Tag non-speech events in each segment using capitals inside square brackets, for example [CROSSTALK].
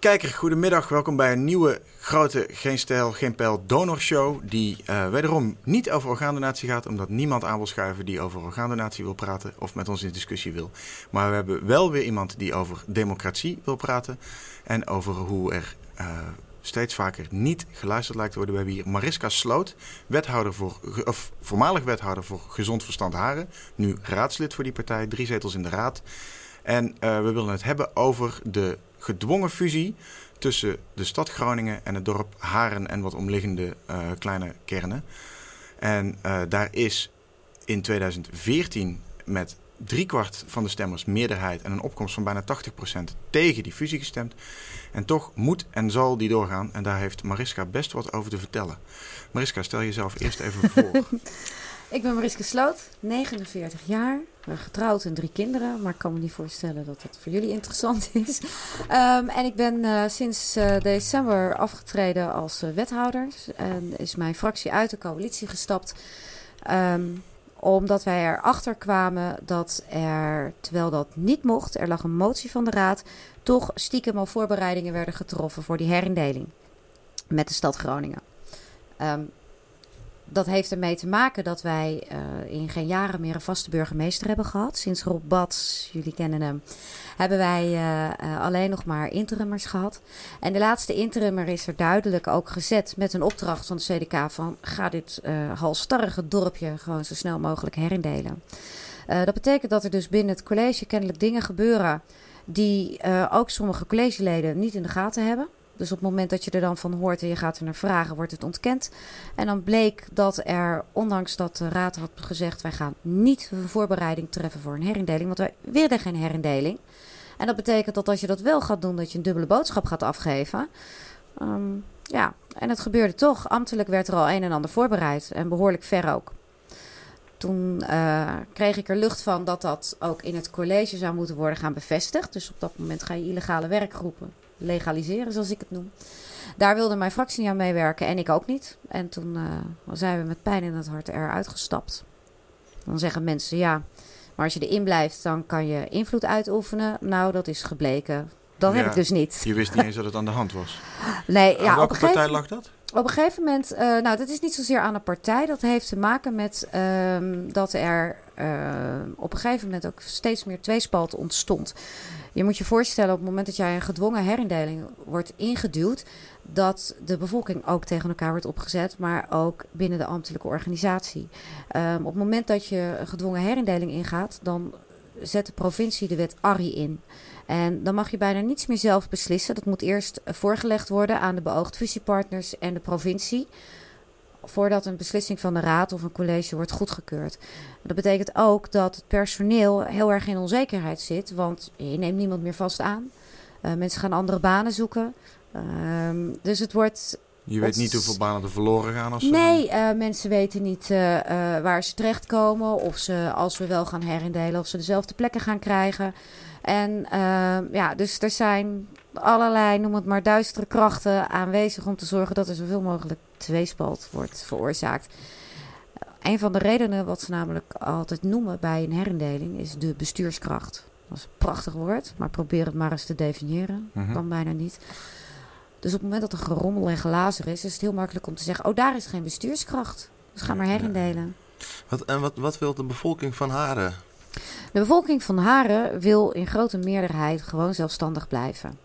Kijker, goedemiddag. Welkom bij een nieuwe grote Geen Stijl, Geen Pijl donorshow. Die uh, wederom niet over orgaandonatie gaat, omdat niemand aan wil schuiven die over orgaandonatie wil praten of met ons in discussie wil. Maar we hebben wel weer iemand die over democratie wil praten en over hoe er uh, steeds vaker niet geluisterd lijkt te worden. We hebben hier Mariska Sloot, wethouder voor, of voormalig wethouder voor Gezond Verstand Haren. Nu raadslid voor die partij, drie zetels in de raad. En uh, we willen het hebben over de gedwongen fusie tussen de stad Groningen en het dorp Haren en wat omliggende uh, kleine kernen. En uh, daar is in 2014 met driekwart van de stemmers meerderheid en een opkomst van bijna 80% tegen die fusie gestemd. En toch moet en zal die doorgaan. En daar heeft Mariska best wat over te vertellen. Mariska, stel jezelf eerst even voor. [LAUGHS] ik ben Mariska Sloot, 49 jaar, getrouwd en drie kinderen. Maar ik kan me niet voorstellen dat dat voor jullie interessant [LAUGHS] is. Um, en ik ben uh, sinds uh, december afgetreden als wethouder. En is mijn fractie uit de coalitie gestapt. Um, omdat wij erachter kwamen dat er, terwijl dat niet mocht, er lag een motie van de raad, toch stiekem al voorbereidingen werden getroffen voor die herindeling met de stad Groningen. Um, dat heeft ermee te maken dat wij uh, in geen jaren meer een vaste burgemeester hebben gehad. Sinds Rob Bats, jullie kennen hem, hebben wij uh, uh, alleen nog maar interimmers gehad. En de laatste interimmer is er duidelijk ook gezet met een opdracht van de CDK van ga dit halstarrige dorpje gewoon zo snel mogelijk herindelen. dat betekent dat er dus binnen het college kennelijk dingen gebeuren die ook sommige collegeleden niet in de gaten hebben. Dus op het moment dat je er dan van hoort en je gaat er naar vragen, wordt het ontkend. En dan bleek dat er, ondanks dat de raad had gezegd: wij gaan niet voorbereiding treffen voor een herindeling, want wij willen geen herindeling. En dat betekent dat als je dat wel gaat doen, dat je een dubbele boodschap gaat afgeven. Um, ja, en het gebeurde toch. Ambtelijk werd er al een en ander voorbereid en behoorlijk ver ook. Toen uh, kreeg ik er lucht van dat dat ook in het college zou moeten worden gaan bevestigd. Dus op dat moment ga je illegale werkgroepen legaliseren, zoals ik het noem. Daar wilde mijn fractie niet aan meewerken en ik ook niet. En toen uh, zijn we met pijn in het hart eruit gestapt. Dan zeggen mensen ja, maar als je erin blijft, dan kan je invloed uitoefenen. Nou, dat is gebleken. Dat ja, heb ik dus niet. Je wist niet eens dat het aan de hand was. Nee, ja, aan welke op partij gegeven... lag dat? Op een gegeven moment, uh, nou, dat is niet zozeer aan de partij. Dat heeft te maken met um, dat er uh, op een gegeven moment ook steeds meer tweespalt ontstond. Je moet je voorstellen, op het moment dat jij een gedwongen herindeling wordt ingeduwd, dat de bevolking ook tegen elkaar wordt opgezet, maar ook binnen de ambtelijke organisatie. Um, op het moment dat je een gedwongen herindeling ingaat, dan zet de provincie de wet ARRI in. En dan mag je bijna niets meer zelf beslissen. Dat moet eerst voorgelegd worden aan de beoogd fusiepartners en de provincie. Voordat een beslissing van de raad of een college wordt goedgekeurd. Dat betekent ook dat het personeel heel erg in onzekerheid zit. Want je neemt niemand meer vast aan. Uh, mensen gaan andere banen zoeken. Uh, dus het wordt je weet niet hoeveel banen er verloren gaan ze... Nee, uh, mensen weten niet uh, uh, waar ze terechtkomen. Of ze, als we wel gaan herindelen, of ze dezelfde plekken gaan krijgen. En ja, dus er zijn allerlei, noem het maar, duistere krachten aanwezig om te zorgen dat er zoveel mogelijk tweespalt wordt veroorzaakt. Een van de redenen wat ze namelijk altijd noemen bij een herindeling is de bestuurskracht. Dat is een prachtig woord, maar probeer het maar eens te definiëren. Mm -hmm. Kan bijna niet. Dus op het moment dat er gerommel en glazer is, is het heel makkelijk om te zeggen: Oh, daar is geen bestuurskracht. Dus ga maar herindelen. Wat, en wat, wat wil de bevolking van Haren? De bevolking van Haren wil in grote meerderheid gewoon zelfstandig blijven.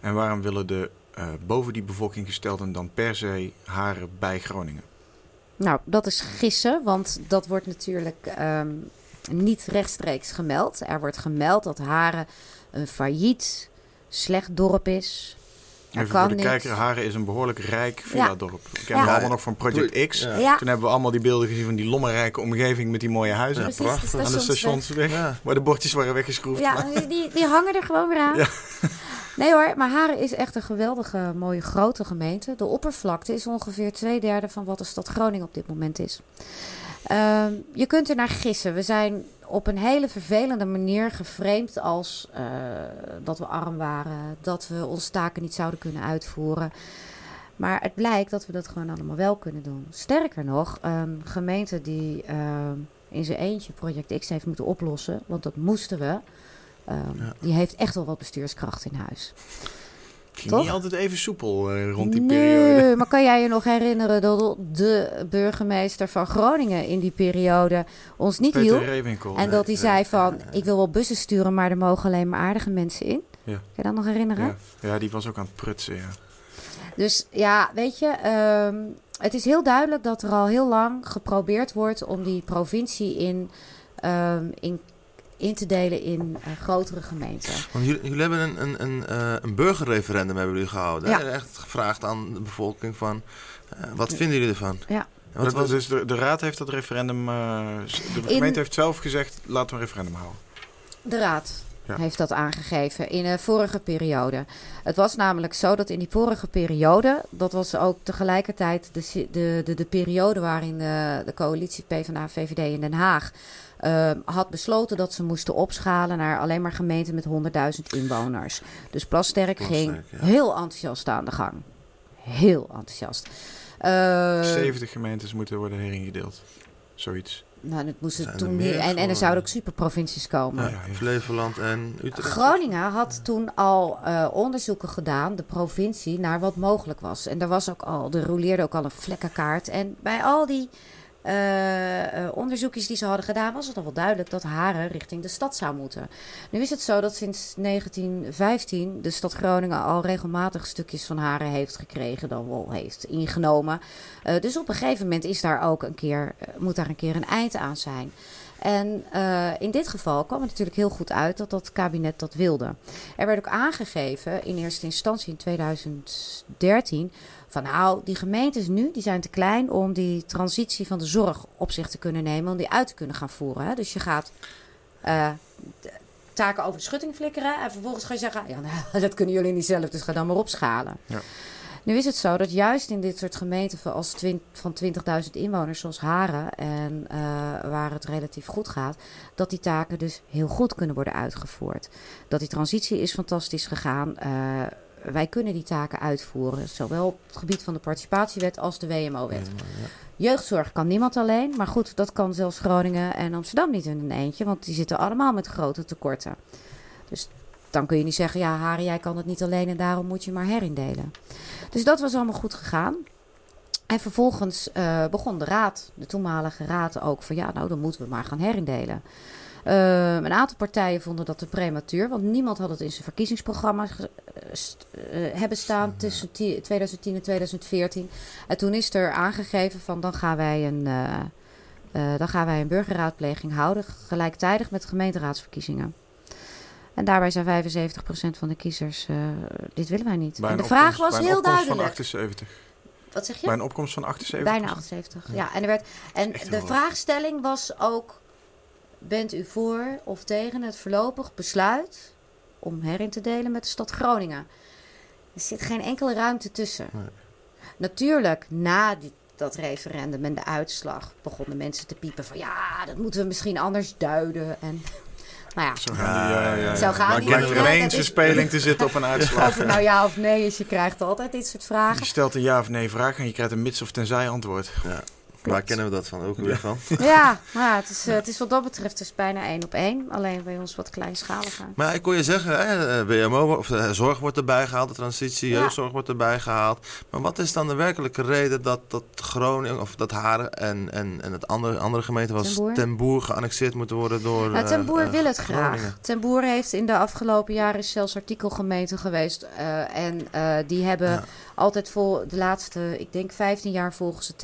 En waarom willen de uh, boven die bevolking gestelden dan per se Haren bij Groningen? Nou, dat is gissen, want dat wordt natuurlijk um, niet rechtstreeks gemeld. Er wordt gemeld dat Haren een failliet, slecht dorp is. Even voor de niet. kijker, Haren is een behoorlijk rijk villa-dorp. Ja. Ik ken ja. allemaal nog van Project X. Ja. Toen hebben we allemaal die beelden gezien van die lommerrijke omgeving met die mooie huizen. Ja, Precies, de aan de stationsweg, waar de bordjes waren weggeschroefd. Ja, die, die hangen er gewoon weer aan. Nee hoor, maar Haren is echt een geweldige, mooie, grote gemeente. De oppervlakte is ongeveer twee derde van wat de stad Groningen op dit moment is. Uh, je kunt er naar gissen. We zijn op een hele vervelende manier geframed als uh, dat we arm waren, dat we onze taken niet zouden kunnen uitvoeren. Maar het blijkt dat we dat gewoon allemaal wel kunnen doen. Sterker nog, een gemeente die uh, in zijn eentje Project X heeft moeten oplossen, want dat moesten we. Ja. Die heeft echt wel wat bestuurskracht in huis. Ging Toch? niet altijd even soepel eh, rond die nee, periode. maar kan jij je nog herinneren dat de burgemeester van Groningen in die periode ons niet Peter hielp? En dat hij nee, zei van, ik wil wel bussen sturen, maar er mogen alleen maar aardige mensen in. Ja. Kan je dat nog herinneren? Ja. ja, die was ook aan het prutsen, ja. Dus ja, weet je, ehm, het is heel duidelijk dat er al heel lang geprobeerd wordt om die provincie in, ehm, in, in te delen in eh, grotere gemeenten. Want jullie, jullie hebben een, een, een, eh, een burgerreferendum hebben jullie gehouden. hè? Ja. Echt gevraagd aan de bevolking van, eh, wat vinden jullie ervan? Ja. Was, dus de, de raad heeft dat referendum... eh, de gemeente heeft zelf gezegd, laten we een referendum houden. De Raad Ja. heeft dat aangegeven in de vorige periode. Het was namelijk zo dat in die vorige periode, dat was ook tegelijkertijd de, de, de, de periode waarin eh, de coalitie PvdA-VVD in Den Haag eh, had besloten dat ze moesten opschalen naar alleen maar gemeenten met 100.000 inwoners. Dus Plasterk ging ja. heel enthousiast aan de gang. Heel enthousiast. Eh, 70 gemeentes moeten worden heringedeeld. Zoiets. nou, dat moesten Zijn er toen niet. En, en er zouden ook superprovincies komen. ja, ja, ja. Flevoland en Utrecht? Groningen had toen al eh, onderzoeken gedaan, de provincie, naar wat mogelijk was. En er was ook al, er roleerde ook al een vlekkenkaart. En bij al die eh, eh, onderzoekjes die ze hadden gedaan, was het al wel duidelijk dat Haren richting de stad zou moeten. Nu is het zo dat sinds 1915 de stad Groningen al regelmatig stukjes van Haren heeft gekregen, dan wel heeft ingenomen. Eh, dus op een gegeven moment is daar ook een keer, moet daar een keer een eind aan zijn. En eh, in dit geval kwam het natuurlijk heel goed uit dat dat kabinet dat wilde. Er werd ook aangegeven in eerste instantie in 2013 van nou, die gemeentes nu die zijn te klein om die transitie van de zorg op zich te kunnen nemen, om die uit te kunnen gaan voeren. Hè? Dus je gaat eh, taken over de schutting flikkeren en vervolgens ga je zeggen, ja, [LAUGHS] dat kunnen jullie niet zelf, dus ga dan maar opschalen. Ja. Nu is het zo dat juist in dit soort gemeenten van, als van 20.000 inwoners zoals Haren en eh, waar het relatief goed gaat, dat die taken dus heel goed kunnen worden uitgevoerd. Dat die transitie is fantastisch gegaan. Eh, wij kunnen die taken uitvoeren, zowel op het gebied van de participatiewet als de WMO-wet. Jeugdzorg kan niemand alleen, maar goed, dat kan zelfs Groningen en Amsterdam niet in een eentje, want die zitten allemaal met grote tekorten. Dus dan kun je niet zeggen, ja, Harry, jij kan het niet alleen en daarom moet je maar herindelen. Dus dat was allemaal goed gegaan. En vervolgens eh, begon de raad, de toenmalige raad, ook van ja, nou dan moeten we maar gaan herindelen. Eh, een aantal partijen vonden dat te prematuur, want niemand had het in zijn verkiezingsprogramma eh, st- eh, hebben staan tussen ti- 2010 en 2014. En toen is er aangegeven van dan gaan wij een, dan gaan wij een burgerraadpleging houden, gelijktijdig met gemeenteraadsverkiezingen. En daarbij zijn 75% van de kiezers, eh, dit willen wij niet. En de vraag opkomst- was heel opkomst duidelijk. van 78. Wat zeg je? Bij een opkomst van 78. Bijna 78. Ja, en, er werd, en de vraagstelling was ook: bent u voor of tegen het voorlopig besluit om herin te delen met de stad Groningen? Er zit geen enkele ruimte tussen. Nee. Natuurlijk, na die, dat referendum en de uitslag begonnen mensen te piepen van ja, dat moeten we misschien anders duiden. En nou ja, Zo gaan die, ja. Zo gaan Maar die, er een speling te zitten op een [LAUGHS] uitslag. of het nou ja of nee is, je krijgt altijd dit soort vragen. Je stelt een ja of nee vraag en je krijgt een mits of tenzij antwoord. Ja. Waar kennen we dat van? Ook weer van? [LAUGHS] Ja, maar ja, het, is, eh, het is wat dat betreft dus bijna één op één. Alleen bij ons wat kleinschaliger. Maar ik kon je zeggen, hè, eh, WMO of eh, zorg wordt erbij gehaald, de transitie, Ja. jeugdzorg wordt erbij gehaald. Maar wat is dan de werkelijke reden dat, dat Groningen of dat Haren en, en, en het andere, andere gemeente was Ten Boer? Ten Boer geannexeerd moeten worden door Nou, Ten Boer wil het Groningen? graag. Ten Boer heeft in de afgelopen jaren zelfs artikelgemeente geweest. en die hebben Ja. Altijd vol de laatste, ik denk 15 jaar volgens het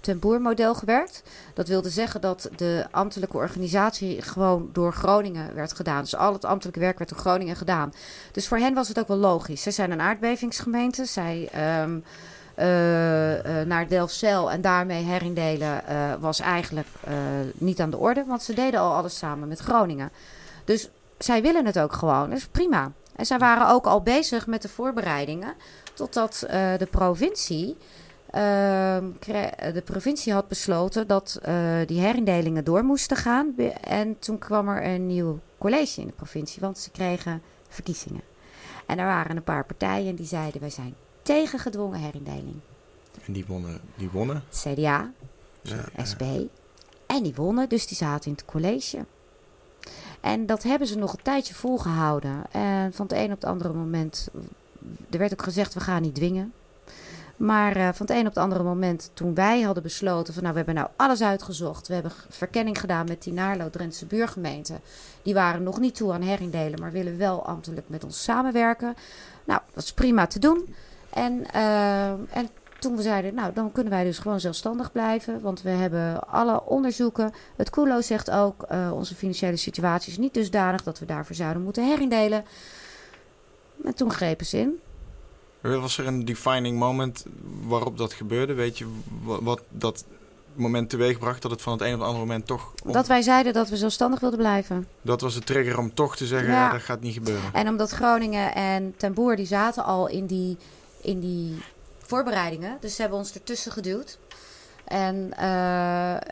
Ten Boer, gewerkt. Dat wilde zeggen dat de ambtelijke organisatie gewoon door Groningen werd gedaan. Dus al het ambtelijke werk werd door Groningen gedaan. Dus voor hen was het ook wel logisch. Zij zijn een aardbevingsgemeente. Zij eh, eh, naar Delfzijl en daarmee herindelen eh, was eigenlijk niet aan de orde. Want ze deden al alles samen met Groningen. Dus zij willen het ook gewoon. Dat is prima. En zij waren ook al bezig met de voorbereidingen. Totdat eh, de provincie. ehm, de provincie had besloten dat eh, die herindelingen door moesten gaan. En toen kwam er een nieuw college in de provincie, want ze kregen verkiezingen. En er waren een paar partijen die zeiden: wij zijn tegen gedwongen herindeling. En die wonnen. Die wonnen. CDA, Ja, SP. En die wonnen, dus die zaten in het college. En dat hebben ze nog een tijdje volgehouden. En van het een op het andere moment er werd ook gezegd, we gaan niet dwingen. Maar uh, van het een op het andere moment, toen wij hadden besloten van nou, we hebben nou alles uitgezocht. We hebben verkenning gedaan met die Naarlo Drentse buurgemeente. Die waren nog niet toe aan herindelen, maar willen wel ambtelijk met ons samenwerken. Nou, dat is prima te doen. En, uh, en toen we zeiden, nou, dan kunnen wij dus gewoon zelfstandig blijven. Want we hebben alle onderzoeken. Het CULO zegt ook, uh, onze financiële situatie is niet dusdanig dat we daarvoor zouden moeten herindelen. En toen grepen ze in. Was er een defining moment waarop dat gebeurde? Weet je wat dat moment teweegbracht dat het van het een op het andere moment toch... Dat wij zeiden dat we zelfstandig wilden blijven. Dat was de trigger om toch te zeggen, ja. dat gaat niet gebeuren. En omdat Groningen en Ten Boer, die zaten al in die, in die voorbereidingen. Dus ze hebben ons ertussen geduwd. En, uh,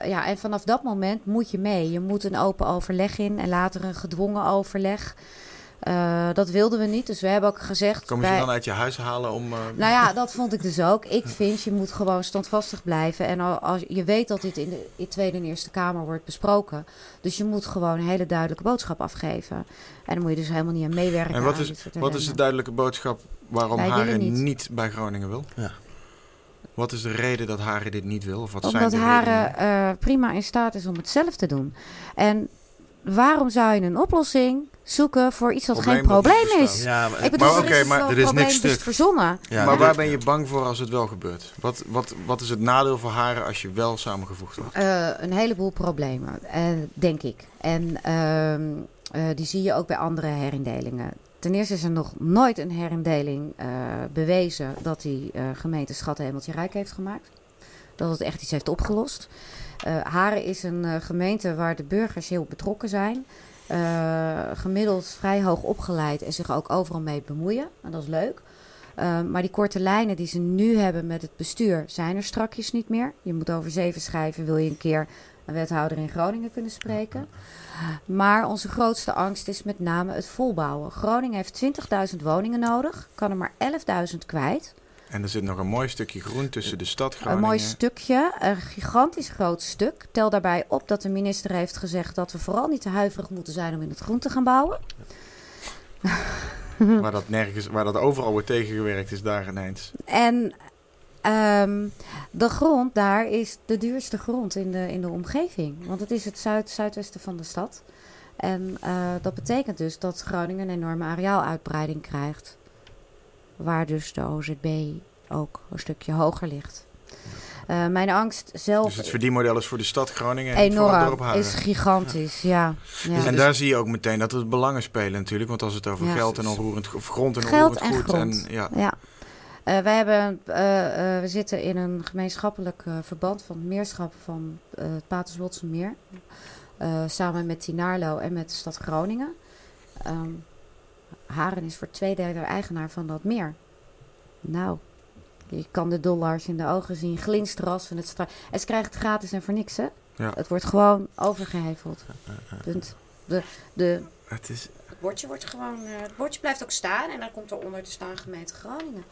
ja, en vanaf dat moment moet je mee. Je moet een open overleg in en later een gedwongen overleg. Uh, dat wilden we niet, dus we hebben ook gezegd... Kom je dan uit je huis halen om... Uh... Nou ja, dat vond ik dus ook. Ik vind, je moet gewoon standvastig blijven. En als, je weet dat dit in de in Tweede en Eerste Kamer wordt besproken. Dus je moet gewoon een hele duidelijke boodschap afgeven. En dan moet je dus helemaal niet aan meewerken. En wat is, wat is de duidelijke boodschap waarom Haren niet. niet. bij Groningen wil? Ja. Wat is de reden dat Haren dit niet wil? Of wat Omdat zijn Haren uh, prima in staat is om het zelf te doen. En waarom zou je een oplossing zoeken voor iets wat geen probleem is. Ja, maar, ik bedoel, maar, okay, maar er is niks stuk. verzonnen. Ja, maar waar ben je bang voor als het wel gebeurt? Wat, wat, wat is het nadeel voor haren als je wel samengevoegd wordt? Uh, een heleboel problemen, uh, denk ik. En uh, die zie je ook bij andere herindelingen. Ten eerste is er nog nooit een herindeling bewezen dat die gemeente Schattenhemeltje Rijk heeft gemaakt. Dat het echt iets heeft opgelost. Haren is een gemeente waar de burgers heel betrokken zijn. Uh, gemiddeld vrij hoog opgeleid en zich ook overal mee bemoeien. En dat is leuk. Uh, maar die korte lijnen die ze nu hebben met het bestuur zijn er strakjes niet meer. Je moet over zeven schrijven, wil je een keer een wethouder in Groningen kunnen spreken. Maar onze grootste angst is met name het volbouwen. Groningen heeft 20.000 woningen nodig, kan er maar 11.000 kwijt. En er zit nog een mooi stukje groen tussen de stad Groningen. Een mooi stukje, een gigantisch groot stuk. Tel daarbij op dat de minister heeft gezegd dat we vooral niet te huiverig moeten zijn om in het groen te gaan bouwen. [LAUGHS] waar dat nergens, waar dat overal wordt tegengewerkt is daar ineens. En um, de grond daar is de duurste grond in de, in de omgeving. Want het is het zuid, zuidwesten van de stad. En uh, dat betekent dus dat Groningen een enorme areaaluitbreiding krijgt waar dus de OZB ook een stukje hoger ligt. Uh, mijn angst zelf. Dus het verdienmodel is voor de stad Groningen en enorm, voor is gigantisch, ja. ja. En daar zie je ook meteen dat het belangen spelen natuurlijk, want als het over geld en onroerend of grond en geld onroerend goed en, ja. ja. Uh, wij hebben, uh, we zitten in een gemeenschappelijk verband van het meerschap van het Paterswolse samen met Tinarlo en met de stad Groningen. Um, Haren is voor twee derde eigenaar van dat meer. Nou, je kan de dollars in de ogen zien glinsteren als het straks... En ze krijgen het gratis en voor niks, hè? Ja. Het wordt gewoon overgeheveld. Punt. De, de, het, is... het bordje wordt gewoon... Uh, het bordje blijft ook staan en dan komt er onder te staan gemeente Groningen.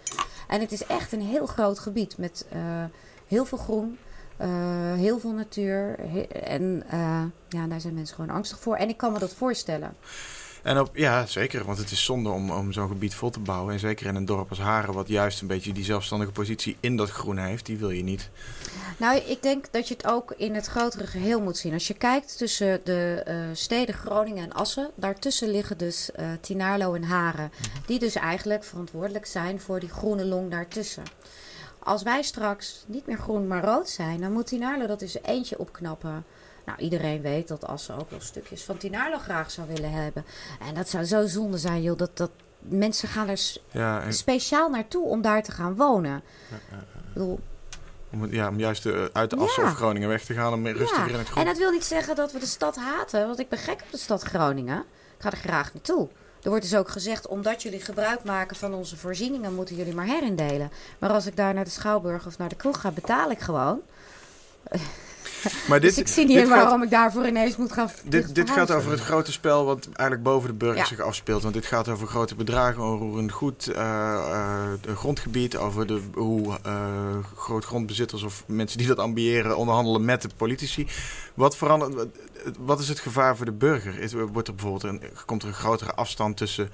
En het is echt een heel groot gebied met uh, heel veel groen. Uh, heel veel natuur. en ja, daar zijn mensen gewoon angstig voor. En ik kan me dat voorstellen. En op, ja, zeker. Want het is zonde om, om zo'n gebied vol te bouwen. En zeker in een dorp als Haren, wat juist een beetje die zelfstandige positie in dat groen heeft, die wil je niet. Nou, ik denk dat je het ook in het grotere geheel moet zien. Als je kijkt tussen de uh, steden Groningen en Assen, daartussen liggen dus uh, Tinaarlo en Haren. Die dus eigenlijk verantwoordelijk zijn voor die groene long daartussen. Als wij straks niet meer groen, maar rood zijn, dan moet Tinaarlo dat dus eentje opknappen. Nou, iedereen weet dat Assen ook wel stukjes van Tinarlo graag zou willen hebben. En dat zou zo zonde zijn, joh. Dat, dat mensen gaan er ja, speciaal naartoe om daar te gaan wonen. Ja, ja, Ik bedoel, om, ja, om juist de, uit de Assen of Groningen weg te gaan om rustiger in het groen. En dat wil niet zeggen dat we de stad haten. Want ik ben gek op de stad Groningen. Ik ga er graag naartoe. Er wordt dus ook gezegd, omdat jullie gebruik maken van onze voorzieningen, moeten jullie maar herindelen. Maar als ik daar naar de Schouwburg of naar de kroeg ga, betaal ik gewoon. [LAUGHS] [LAUGHS] Maar dus ik zie niet dit in gaat- waarom ik daarvoor ineens moet gaan Dit, dit gaat over het grote spel wat eigenlijk boven de burger Ja. zich afspeelt. Want dit gaat over grote bedragen, over een goed eh, eh, grondgebied, over de, hoe eh, groot grondbezitters of mensen die dat ambiëren onderhandelen met de politici. Wat, verandert, wat- is het gevaar voor de burger? Is, wordt er bijvoorbeeld een, komt er een grotere afstand tussen,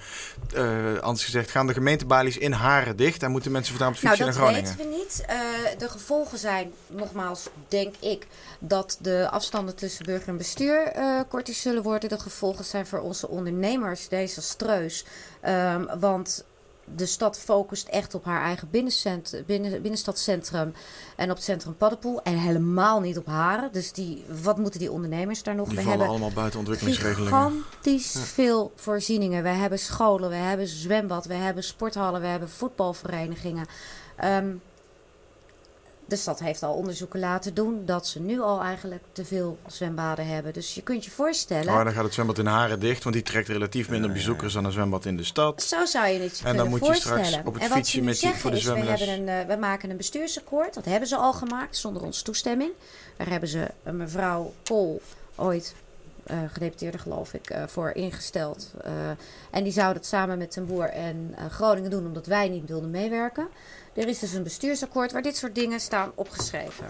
eh, anders gezegd, gaan de gemeentebalies in Haren dicht en moeten mensen op de Nou, dat naar Groningen? weten we niet. Eh, de gevolgen zijn, nogmaals, denk ik, dat de afstanden tussen burger en bestuur eh, korter zullen worden. De gevolgen zijn voor onze ondernemers desastreus. Ehm, want de stad focust echt op haar eigen binnencent, binnen, binnenstadscentrum en op het centrum Paddenpoel. En helemaal niet op Haren. Dus die, wat moeten die ondernemers daar nog? Die we vallen hebben allemaal buiten ontwikkelingsregelingen. gigantisch veel voorzieningen. We hebben scholen, we hebben zwembad, we hebben sporthallen, we hebben voetbalverenigingen. Ehm, de stad heeft al onderzoeken laten doen dat ze nu al eigenlijk te veel zwembaden hebben. Dus je kunt je voorstellen, Maar dan gaat het zwembad in Haren dicht, want die trekt relatief minder bezoekers dan een zwembad in de stad. zo zou je het je En dan moet je straks op het en wat fietsje met die- voor de is, we, zwemles. hebben een, eh, we maken een bestuursakkoord. Dat hebben ze al gemaakt zonder onze toestemming. Daar hebben ze een mevrouw Pol ooit, eh, gedeputeerde geloof ik, eh, voor ingesteld. Eh, en die zou dat samen met Ten Boer en eh, Groningen doen, omdat wij niet wilden meewerken. Er is dus een bestuursakkoord waar dit soort dingen staan opgeschreven.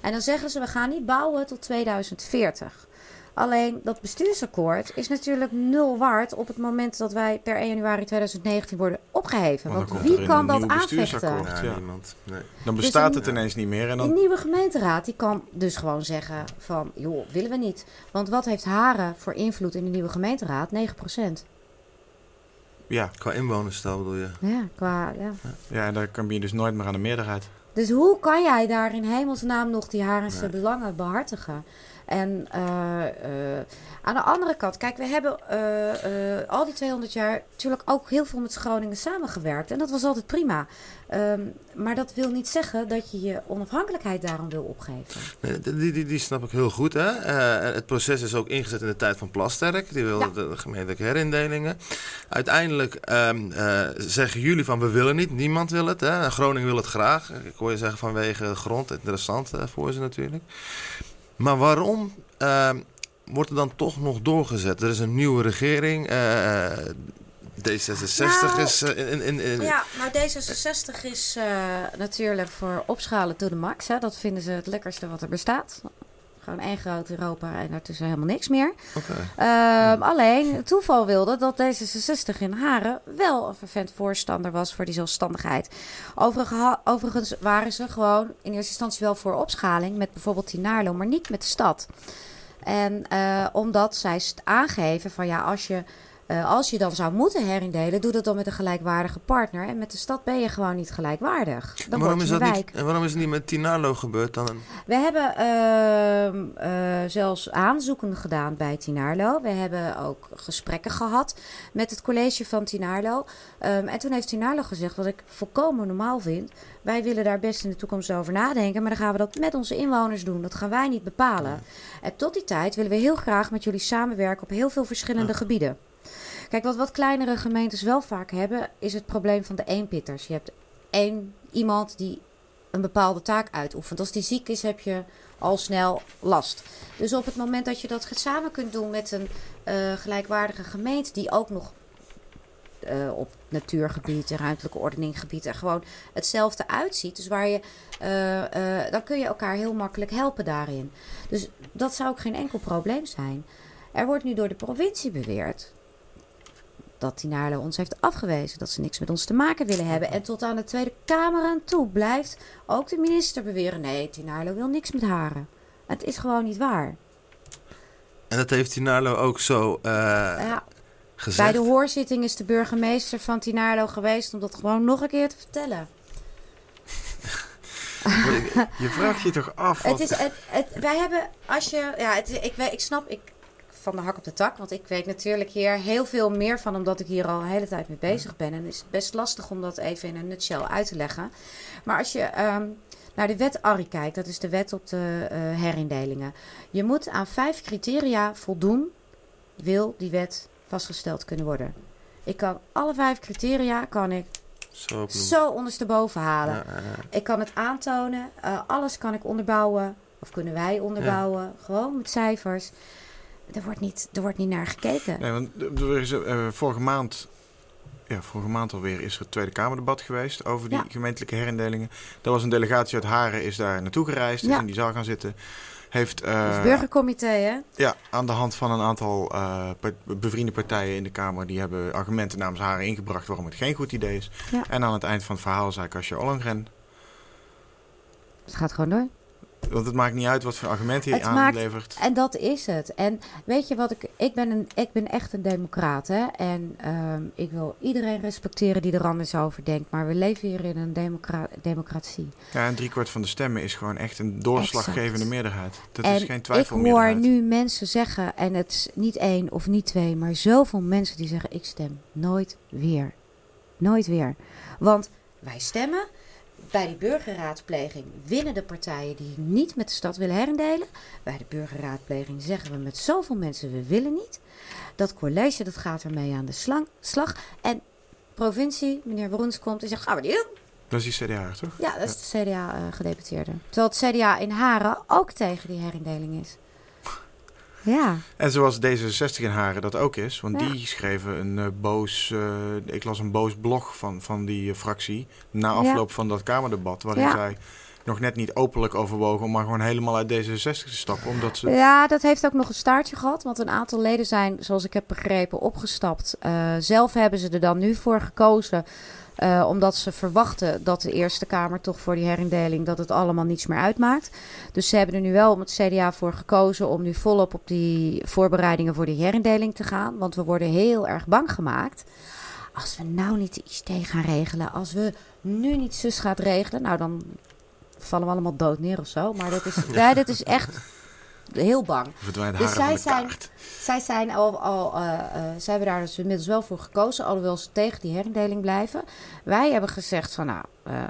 En dan zeggen ze, we gaan niet bouwen tot 2040. Alleen dat bestuursakkoord is natuurlijk nul waard op het moment dat wij per 1 januari 2019 worden opgeheven. Want wie een kan dat aanvechten? Ja, ja. niemand. Nee. Dan Dus bestaat een- het ineens niet meer. En Die dan, nieuwe gemeenteraad die kan dus gewoon zeggen van, joh, willen we niet. Want wat heeft Haren voor invloed in de nieuwe gemeenteraad? 9%. Ja, Qua inwonersstel bedoel je? Ja, qua, ja. ja, en dan kan je dus nooit meer aan de meerderheid. Dus hoe kan jij daar in hemelsnaam nog die Harense Nee. belangen behartigen? En eh, eh, aan de andere kant, kijk, we hebben eh, al die 200 jaar natuurlijk ook heel veel met Groningen samengewerkt. En dat was altijd prima. Ehm, maar dat wil niet zeggen dat je je onafhankelijkheid daarom wil opgeven. Nee, die, die, die snap ik heel goed. Hè? Het proces is ook ingezet in de tijd van Plasterk. Die wilde Ja. de, gemeentelijke herindelingen. Uiteindelijk ehm, eh, zeggen jullie van we willen niet. Niemand wil het. Hè? Groningen wil het graag. Ik hoor je zeggen vanwege de grond. Interessant voor ze natuurlijk. Maar waarom ehm, wordt er dan toch nog doorgezet? Er is een nieuwe regering. eh, D66 Nou, is eh, in, in, in, Ja, nou D66 is eh, natuurlijk voor opschalen to the max. Hè. Dat vinden ze het lekkerste wat er bestaat. Gewoon één groot Europa en daartussen helemaal niks meer. Oké. Ehm, alleen, het toeval wilde dat D66 in Haren wel een vervent voorstander was voor die zelfstandigheid. Overigens, overigens waren ze gewoon in eerste instantie wel voor opschaling met bijvoorbeeld Tinaarlo, maar niet met de stad. En eh, omdat zij aangeven van ja, als je, eh, als je dan zou moeten herindelen, doe dat dan met een gelijkwaardige partner. En met de stad ben je gewoon niet gelijkwaardig. Dan waarom, is dat een niet, wijk. en waarom is het niet met Tinarlo gebeurd dan? We hebben ehm, eh, zelfs aanzoeken gedaan bij Tinarlo. We hebben ook gesprekken gehad met het college van Tinarlo. Ehm, en toen heeft Tinarlo gezegd, wat ik volkomen normaal vind... wij willen daar best in de toekomst over nadenken... maar dan gaan we dat met onze inwoners doen. Dat gaan wij niet bepalen. En tot die tijd willen we heel graag met jullie samenwerken... op heel veel verschillende gebieden. Kijk, wat wat kleinere gemeentes wel vaak hebben... is het probleem van de eenpitters. Je hebt één iemand die een bepaalde taak uitoefent. Als die ziek is, heb je al snel last. Dus op het moment dat je dat samen kunt doen met een eh, gelijkwaardige gemeente, die ook nog eh, op natuurgebied en ruimtelijke ordeninggebied er gewoon hetzelfde uitziet. Dus waar je, eh, dan kun je elkaar heel makkelijk helpen daarin. Dus dat zou ook geen enkel probleem zijn. Er wordt nu door de provincie beweerd dat Tinarlo ons heeft afgewezen. Dat ze niks met ons te maken willen hebben. En tot aan de Tweede Kamer aan toe blijft ook de minister beweren... nee, Tinarlo wil niks met haren. Het is gewoon niet waar. En dat heeft Tinarlo ook zo eh, Ja, gezegd. bij de hoorzitting is de burgemeester van Tinarlo geweest... om dat gewoon nog een keer te vertellen. [LAUGHS] Je vraagt je toch af. [LAUGHS] Het wat- is, het, het, wij hebben, als je, ja, het, ik, ik snap, ik van de hak op de tak, want ik weet natuurlijk hier heel veel meer van, omdat ik hier al een hele tijd mee bezig ben. En het is best lastig om dat even in een nutshell uit te leggen. Maar als je ehm, naar de wet ARRI kijkt, dat is de wet op de eh, herindelingen. Je moet aan vijf criteria voldoen, wil die wet vastgesteld kunnen worden. Ik kan alle vijf criteria kan ik Zo zo ondersteboven halen. Ja, ja, ja. Ik kan het aantonen. eh, alles kan ik onderbouwen of kunnen wij onderbouwen, gewoon met cijfers. Er wordt niet, er wordt niet naar gekeken. Nee, want er is, uh, vorige maand ja, vorige maand alweer is er het Tweede Kamerdebat geweest over die gemeentelijke herindelingen. Daar was een delegatie uit Haren is daar naartoe gereisd, is in die zaal gaan zitten. Heeft, uh, het burgercomité, hè? Ja, aan de hand van een aantal uh, bevriende partijen in de Kamer... die hebben argumenten namens Haren ingebracht waarom het geen goed idee is. En aan het eind van het verhaal zei Kasia Ollengren... Het gaat gewoon door. Want het maakt niet uit wat voor argumenten je aanlevert. En dat is het. En weet je wat ik. Ik ben, een, ik ben echt een democraat. Hè? En ehm, ik wil iedereen respecteren die er anders over denkt. Maar we leven hier in een democra democratie. Ja, en driekwart van de stemmen is gewoon echt een doorslaggevende meerderheid. Dat is geen twijfel. Ik hoor nu mensen zeggen, en het is niet één of niet twee, maar zoveel mensen die zeggen: ik stem nooit weer. Nooit weer. Want wij stemmen bij die burgerraadpleging winnen de partijen die niet met de stad willen herendelen. Bij de burgerraadpleging zeggen we met zoveel mensen we willen niet. Dat college dat gaat ermee aan de slang, slag. En provincie, meneer Broens komt en zegt gaan we die doen. Dat is die CDA, toch? Ja, dat is de CDA-gedeputeerde. Eh, Terwijl het CDA in Haren ook tegen die herindeling is. Ja. En zoals D66 in Haren dat ook is. Want die schreven een uh, boos... Uh, ik las een boos blog van, van die uh, fractie... na afloop van dat Kamerdebat... waarin zij nog net niet openlijk overwogen... om maar gewoon helemaal uit D66 te stappen. Omdat ze... Ja, dat heeft ook nog een staartje gehad. Want een aantal leden zijn, zoals ik heb begrepen, opgestapt. zelf hebben ze er dan nu voor gekozen uh, omdat ze verwachten dat de Eerste Kamer toch voor die herindeling dat het allemaal niets meer uitmaakt. Dus ze hebben er nu wel om het CDA voor gekozen om nu volop op die voorbereidingen voor die herindeling te gaan. Want we worden heel erg bang gemaakt. Als we nou niet de ICT gaan regelen, als we nu niet zus gaat regelen, nou dan vallen we allemaal dood neer of zo. Maar dat is, [LAUGHS] ja, dit is echt heel bang. Verdwijnt dus zij zijn, zij zijn al, al uh, uh, zij hebben daar dus inmiddels wel voor gekozen, alhoewel ze tegen die herindeling blijven. Wij hebben gezegd van nou, uh,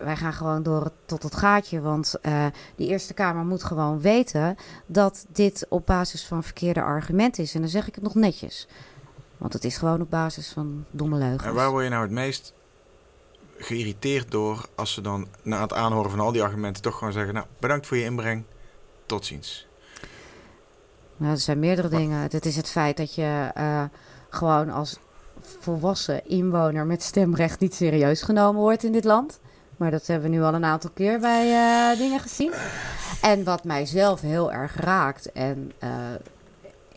wij gaan gewoon door tot het gaatje, want die Eerste Kamer moet gewoon weten dat dit op basis van verkeerde argumenten is. En dan zeg ik het nog netjes, want het is gewoon op basis van domme leugens. En waar word je nou het meest geïrriteerd door als ze dan na het aanhoren van al die argumenten toch gewoon zeggen, nou bedankt voor je inbreng. Tot ziens. Nou, er zijn meerdere dingen. Het is het feit dat je uh, gewoon als volwassen inwoner met stemrecht niet serieus genomen wordt in dit land. Maar dat hebben we nu al een aantal keer bij uh, dingen gezien. En wat mij zelf heel erg raakt. En uh,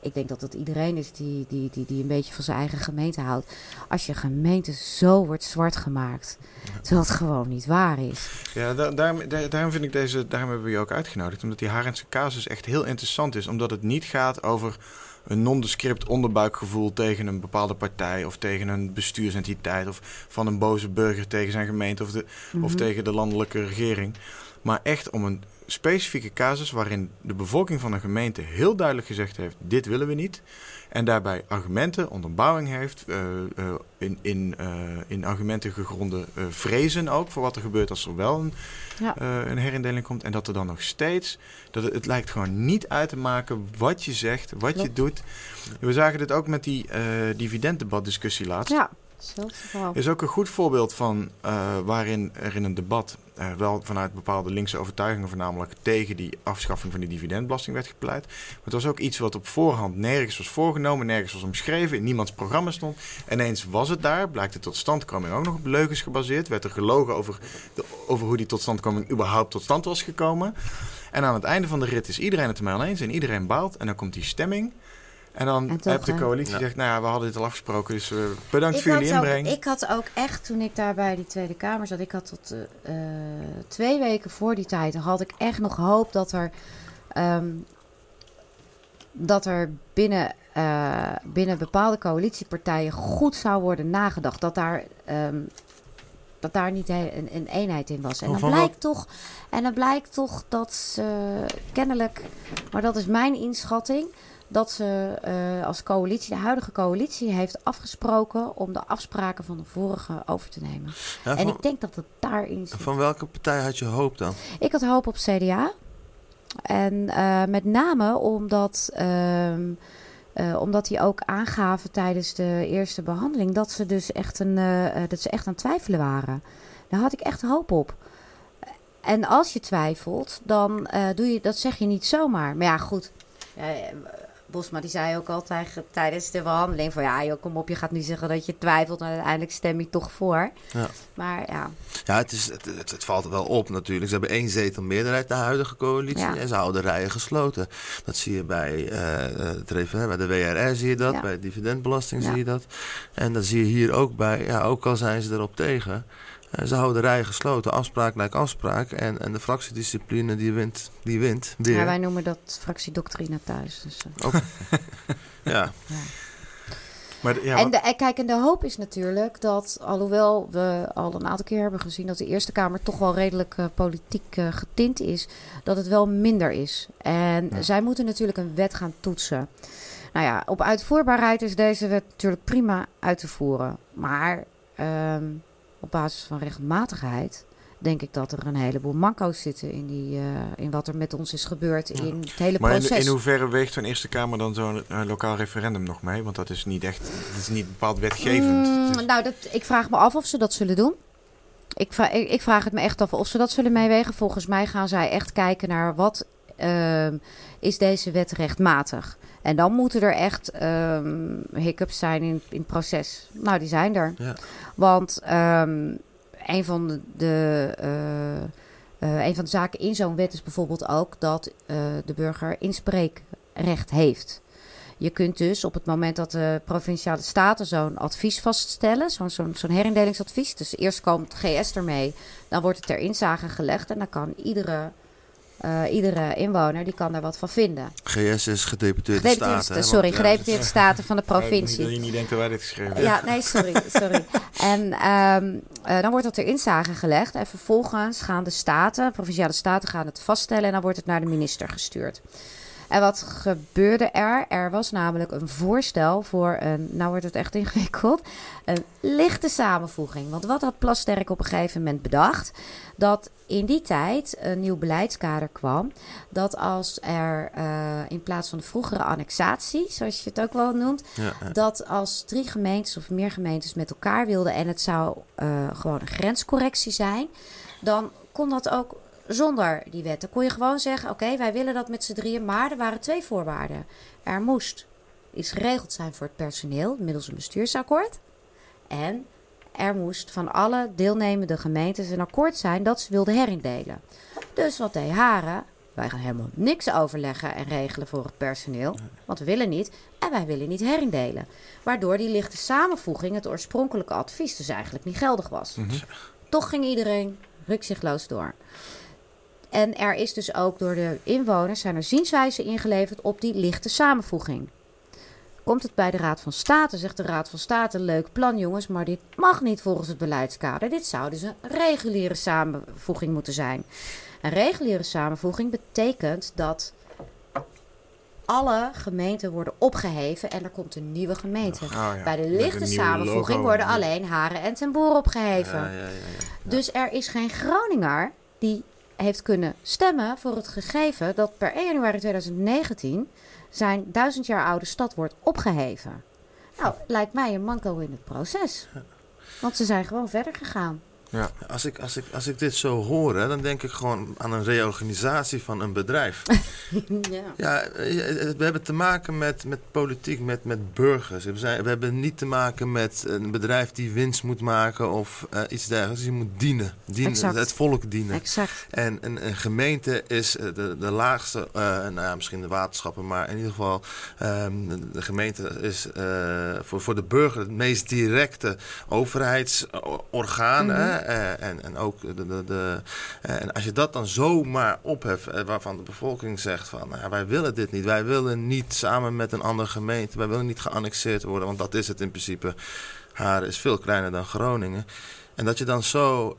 ik denk dat het iedereen is die, die, die, die een beetje van zijn eigen gemeente houdt. Als je gemeente zo wordt zwart gemaakt, terwijl het gewoon niet waar is. Ja, daar, daarom, daarom vind ik deze, daarom hebben we je ook uitgenodigd. Omdat die Harense casus echt heel interessant is. Omdat het niet gaat over een nondescript onderbuikgevoel tegen een bepaalde partij of tegen een bestuursentiteit of van een boze burger tegen zijn gemeente of, de, of mhm. tegen de landelijke regering. Maar echt om een specifieke casus waarin de bevolking van een gemeente heel duidelijk gezegd heeft: dit willen we niet. En daarbij argumenten, onderbouwing heeft, uh, uh, in, in, uh, in argumenten gegronde vrezen ook voor wat er gebeurt als er wel een, ja. een herindeling komt. En dat er dan nog steeds, dat het, het, lijkt gewoon niet uit te maken wat je zegt, wat Klopt. je doet. We zagen dit ook met die dividenddebatdiscussie laatst. Ja. Is ook een goed voorbeeld van waarin er in een debat uh, wel vanuit bepaalde linkse overtuigingen voornamelijk tegen die afschaffing van die dividendbelasting werd gepleit. Maar het was ook iets wat op voorhand nergens was voorgenomen, nergens was omschreven, in niemands programma stond. En ineens was het daar, blijkt de totstandkoming ook nog op leugens gebaseerd, werd er gelogen over, de, over hoe die totstandkoming überhaupt tot stand was gekomen. En aan het einde van de rit is iedereen het ermee eens en iedereen baalt. En dan komt die stemming. En dan heb de coalitie gezegd, nou ja, we hadden dit al afgesproken, dus uh, bedankt ik voor jullie inbreng. ik had ook echt, toen ik daar bij die Tweede Kamer zat, ik had tot uh, twee weken voor die tijd, had ik echt nog hoop dat er, um, dat er binnen, uh, binnen bepaalde coalitiepartijen goed zou worden nagedacht. Dat daar, um, dat daar niet een, een, eenheid in was. En dan, blijkt toch, en dan blijkt toch dat ze kennelijk, maar dat is mijn inschatting dat ze uh, als coalitie, de huidige coalitie, heeft afgesproken om de afspraken van de vorige over te nemen. Ja, en ik denk dat het daarin zit. Van welke partij had je hoop dan? Ik had hoop op CDA. En uh, met name omdat, uh, omdat die ook aangaven tijdens de eerste behandeling dat ze dus echt, een, dat ze echt aan het twijfelen waren. Daar had ik echt hoop op. en als je twijfelt, dan doe je dat zeg je niet zomaar. Maar ja, goed. Uh, Bosma die zei ook altijd tijdens de behandeling van ja, joh, kom op, je gaat nu zeggen dat je twijfelt en uiteindelijk stem je toch voor. Ja. Maar ja. Ja, het, is, het, het, het, valt wel op natuurlijk. Ze hebben één zetel meerderheid, de huidige coalitie, en ze houden rijen gesloten. Dat zie je bij, uh, het, bij de WRR zie je dat, ja. bij de dividendbelasting zie je dat. En dat zie je hier ook bij, ja, ook al zijn ze erop tegen. Eh, ze houden de rij gesloten, afspraak lijkt afspraak. En, en de fractiediscipline die wint, die wint weer. Ja, wij noemen dat fractiedoctrine thuis. Dus, uh. [LAUGHS] ja. ja. Maar ja, en, de, en kijk, en de hoop is natuurlijk dat, alhoewel we al een aantal keer hebben gezien dat de Eerste Kamer toch wel redelijk uh, politiek uh, getint is, dat het wel minder is. En ja. zij moeten natuurlijk een wet gaan toetsen. Nou ja, op uitvoerbaarheid is deze wet natuurlijk prima uit te voeren. Maar um, op basis van regelmatigheid denk ik dat er een heleboel manco's zitten in, die, uh, in wat er met ons is gebeurd in het hele maar proces. Maar in, in, hoeverre weegt zo'n Eerste Kamer dan zo'n uh, lokaal referendum nog mee? Want dat is niet echt, dat is niet bepaald wetgevend. Mm, nou, dat, ik vraag me af of ze dat zullen doen. Ik, vraag, ik, ik vraag het me echt af of ze dat zullen meewegen. Volgens mij gaan zij echt kijken naar wat uh, is deze wet rechtmatig. En dan moeten er echt um, hiccups zijn in, in het proces. Nou, die zijn er. Ja. Want um, een van de, de uh, uh, een van de zaken in zo'n wet is bijvoorbeeld ook dat uh, de burger inspreekrecht heeft. Je kunt dus op het moment dat de provinciale staten zo'n advies vaststellen, zo'n zo'n zo'n herindelingsadvies. Dus eerst komt GS ermee, dan wordt het ter inzage gelegd en dan kan iedere uh, iedere inwoner die kan daar wat van vinden. GS is gedeputeerde, gedeputeerde staten. Sorry, ja, gedeputeerde staten van de provincie. Dat je niet denkt dat wij dit geschreven hebben. Ja, nee, sorry. sorry. en um, uh, dan wordt dat ter inzage gelegd. En vervolgens gaan de staten, provinciale staten, gaan het vaststellen. En dan wordt het naar de minister gestuurd. En wat gebeurde er? Er was namelijk een voorstel voor een, nou wordt het echt ingewikkeld, een lichte samenvoeging. Want wat had Plasterk op een gegeven moment bedacht? Dat in die tijd een nieuw beleidskader kwam. Dat als er uh, in plaats van de vroegere annexatie, zoals je het ook wel noemt, ja, ja. dat als drie gemeentes of meer gemeentes met elkaar wilden en het zou uh, gewoon een grenscorrectie zijn, dan kon dat ook zonder die wet. Dan kon je gewoon zeggen: Oké, okay, wij willen dat met z'n drieën, maar er waren twee voorwaarden. Er moest iets geregeld zijn voor het personeel middels een bestuursakkoord. En er moest van alle deelnemende gemeentes een akkoord zijn dat ze wilden herindelen. Dus wat deed Haren? Wij gaan helemaal niks overleggen en regelen voor het personeel, want we willen niet en wij willen niet herindelen. Waardoor die lichte samenvoeging, het oorspronkelijke advies, dus eigenlijk niet geldig was. Mm -hmm. Toch ging iedereen rukzichtloos door. En er is dus ook door de inwoners zijn er zienswijzen ingeleverd op die lichte samenvoeging. Komt het bij de Raad van State, zegt de Raad van State: leuk plan, jongens, maar dit mag niet volgens het beleidskader. Dit zou dus een reguliere samenvoeging moeten zijn. Een reguliere samenvoeging betekent dat alle gemeenten worden opgeheven en er komt een nieuwe gemeente. Oh, ja. Bij de lichte samenvoeging worden alleen Haren en Ten Boer opgeheven. Ja, ja, dus er is geen Groninger die heeft kunnen stemmen voor het gegeven dat per 1 januari 2019 zijn duizend jaar oude stad wordt opgeheven. Nou, lijkt mij een manco in het proces. Want ze zijn gewoon verder gegaan. Ja. Als, ik, als, ik, als ik dit zo hoor, hè, dan denk ik gewoon aan een reorganisatie van een bedrijf. [LAUGHS] ja. ja, we hebben te maken met, met politiek, met, met burgers. We, zijn, we hebben niet te maken met een bedrijf die winst moet maken of uh, iets dergelijks. Je moet dienen, dienen exact. het volk dienen. Exact. En een, een gemeente is de, de laagste, uh, nou ja, misschien de waterschappen, maar in ieder geval um, de gemeente is uh, voor, voor de burger het meest directe overheidsorgaan. Mm -hmm. Uh, en, en ook de, de, de uh, en als je dat dan zomaar opheft, uh, waarvan de bevolking zegt van nou, wij willen dit niet, wij willen niet samen met een andere gemeente, wij willen niet geannexeerd worden, want dat is het in principe. Haren is veel kleiner dan Groningen. En dat je dan zo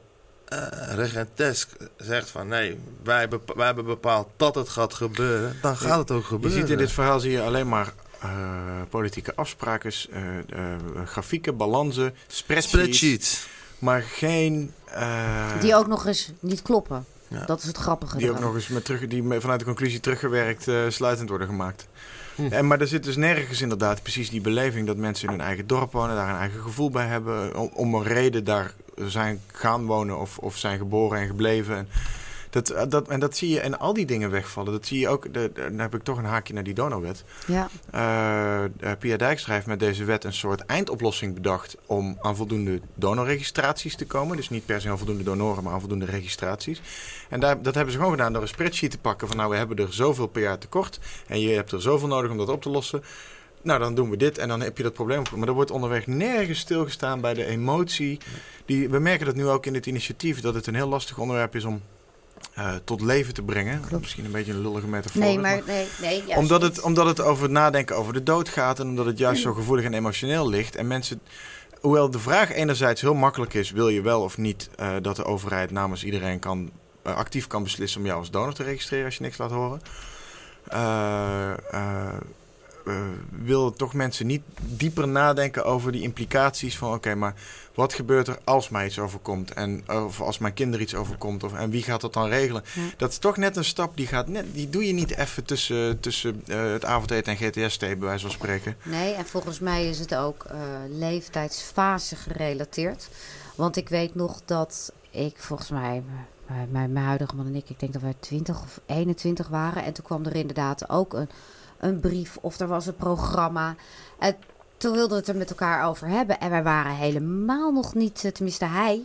regentesk zegt van nee, wij, wij hebben bepaald dat het gaat gebeuren, dan gaat het ook gebeuren. Je ziet in dit verhaal zie je alleen maar uh, politieke afspraken, uh, uh, grafieken, balansen, spreadsheets. spreadsheets maar geen... Uh, die ook nog eens niet kloppen. Ja. Dat is het grappige. Die ook nog eens met terug, die vanuit de conclusie teruggewerkt uh, sluitend worden gemaakt. Hm. En, maar er zit dus nergens inderdaad precies die beleving dat mensen in hun eigen dorp wonen, daar een eigen gevoel bij hebben, om, om een reden daar zijn gaan wonen of, of zijn geboren en gebleven. En, Dat, eh, dat, en dat zie je en al die dingen wegvallen. Dat zie je ook, de, dan heb ik toch een haakje naar die donorwet. Ja, eh, Pia Dijkstra heeft met deze wet een soort eindoplossing bedacht om aan voldoende donorregistraties te komen. Dus niet per se aan voldoende donoren, maar aan voldoende registraties. En daar, dat hebben ze gewoon gedaan door een spreadsheet te pakken van nou we hebben er zoveel per jaar tekort en je hebt er zoveel nodig om dat op te lossen. Nou, dan doen we dit en dan heb je dat probleem. Maar er wordt onderweg nergens stilgestaan bij de emotie. Die, we merken dat nu ook in het initiatief, dat het een heel lastig onderwerp is om eh, tot leven te brengen. Klopt. Misschien een beetje een lullige metafoor. nee, maar nee, nee, juist omdat, het, omdat het over het nadenken over de dood gaat en omdat het juist zo gevoelig en emotioneel ligt. En mensen, hoewel de vraag enerzijds heel makkelijk is, wil je wel of niet eh, dat de overheid namens iedereen kan, eh, actief kan beslissen om jou als donor te registreren als je niks laat horen. Eh, eh, willen toch mensen niet dieper nadenken over die implicaties van oké, maar wat gebeurt er als mij iets overkomt en of als mijn kinderen iets overkomt of, en wie gaat dat dan regelen? Ja. Dat is toch net een stap die gaat net, die doe je niet even tussen, tussen eh, het avondeten en GTS-thee, bij wijze van spreken. Nee, en volgens mij is het ook eh, leeftijdsfase gerelateerd. Want ik weet nog dat ik volgens mij, mijn, mijn, mijn huidige man en ik, ik denk dat wij 20 of 21 waren. En toen kwam er inderdaad ook een, een brief of er was een programma. En toen wilden we het er met elkaar over hebben. En wij waren helemaal nog niet, eh, tenminste hij,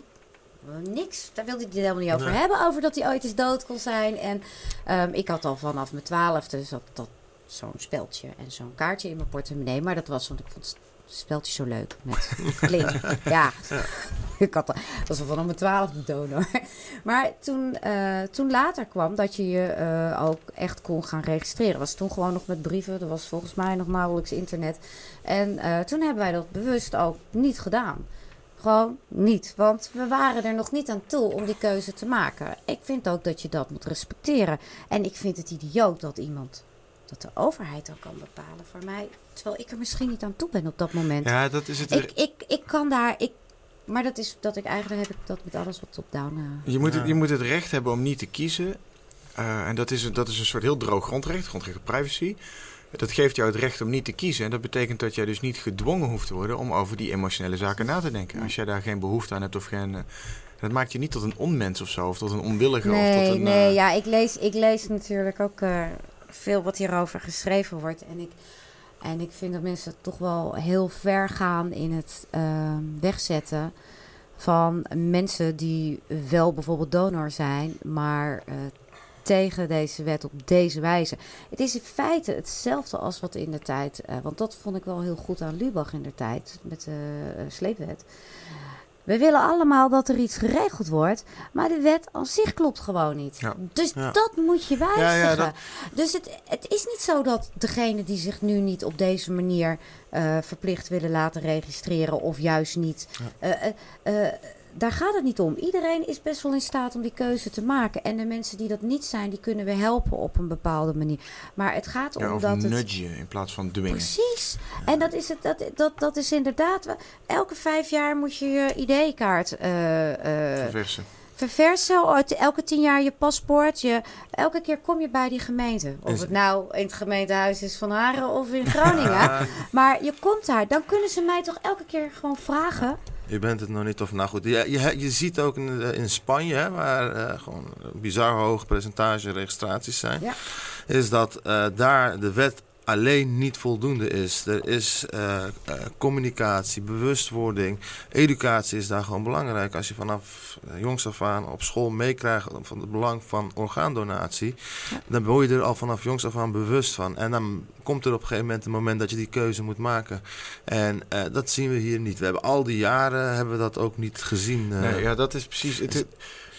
eh, niks. Daar wilde hij het helemaal niet over Nee. hebben. Over dat hij ooit eens dood kon zijn. En ehm, ik had al vanaf mijn twaalfde dus dat, dat zo'n speldje en zo'n kaartje in mijn portemonnee. Maar dat was, want ik vond het speldje zo leuk. Met kling. [LAUGHS] ja. Ik had, dat was al vanaf mijn twaalfde donor. Maar toen, eh, toen later kwam dat je je eh, ook echt kon gaan registreren. Was toen gewoon nog met brieven. Er was volgens mij nog nauwelijks internet. En eh, toen hebben wij dat bewust ook niet gedaan. Gewoon niet. Want we waren er nog niet aan toe om die keuze te maken. Ik vind ook dat je dat moet respecteren. En ik vind het idioot dat iemand, dat de overheid dan kan bepalen voor mij. Terwijl ik er misschien niet aan toe ben op dat moment. Ja, dat is het. Ik, ik, ik kan daar. Ik, maar dat is dat ik eigenlijk heb ik dat met alles wat top-down. eh, Je moet, het, Ja. je moet het recht hebben om niet te kiezen. Eh, en dat is, een- dat is een soort heel droog grondrecht, grondrecht op privacy. Dat geeft jou het recht om niet te kiezen. En dat betekent dat jij dus niet gedwongen hoeft te worden om over die emotionele zaken na te denken. Ja. Als jij daar geen behoefte aan hebt of geen. eh, dat maakt je niet tot een onmens of zo, of tot een onwillige. of Nee, tot een, nee, ja, ik lees, ik lees natuurlijk ook eh, veel wat hierover geschreven wordt. En ik, en ik vind dat mensen toch wel heel ver gaan in het ehm, wegzetten van mensen die wel bijvoorbeeld donor zijn, maar eh, tegen deze wet op deze wijze. Het is in feite hetzelfde als wat in de tijd, eh, want dat vond ik wel heel goed aan Lubach in de tijd met de eh, sleepwet. We willen allemaal dat er iets geregeld wordt, maar de wet aan zich klopt gewoon niet. Ja. Dus Ja. dat moet je wijzigen. Dat- Dus het, het is niet zo dat degene die zich nu niet op deze manier eh, verplicht willen laten registreren of juist niet. eh, eh, daar gaat het niet om. Iedereen is best wel in staat om die keuze te maken. En de mensen die dat niet zijn, die kunnen we helpen op een bepaalde manier. Maar het gaat om ja, of dat het... nudgen in plaats van dwingen. Precies. En dat is, het, dat, dat, dat is inderdaad... Elke vijf jaar moet je je ID-kaart eh, eh, Verversen. verversen. Oh, Elke tien jaar je paspoort. Je, elke keer kom je bij die gemeente. Of Is- het nou in het gemeentehuis is van Haren of in Groningen. [LAUGHS] maar je komt daar. Dan kunnen ze mij toch elke keer gewoon vragen. Je bent het nog niet of nou goed. Je, je, je ziet ook in, eh, in Spanje, hè, waar eh, gewoon een bizar hoog percentage registraties zijn, Ja. is dat eh, daar de wet alleen niet voldoende is. Er is eh, eh, communicatie, bewustwording, educatie is daar gewoon belangrijk. Als je vanaf eh, jongs af aan op school meekrijgt van het belang van orgaandonatie, Ja. dan word je er al vanaf jongs af aan bewust van. En dan komt er op een gegeven moment een moment dat je die keuze moet maken. En eh, dat zien we hier niet. We hebben al die jaren hebben we dat ook niet gezien. eh. Nee, ja, dat is precies. Het,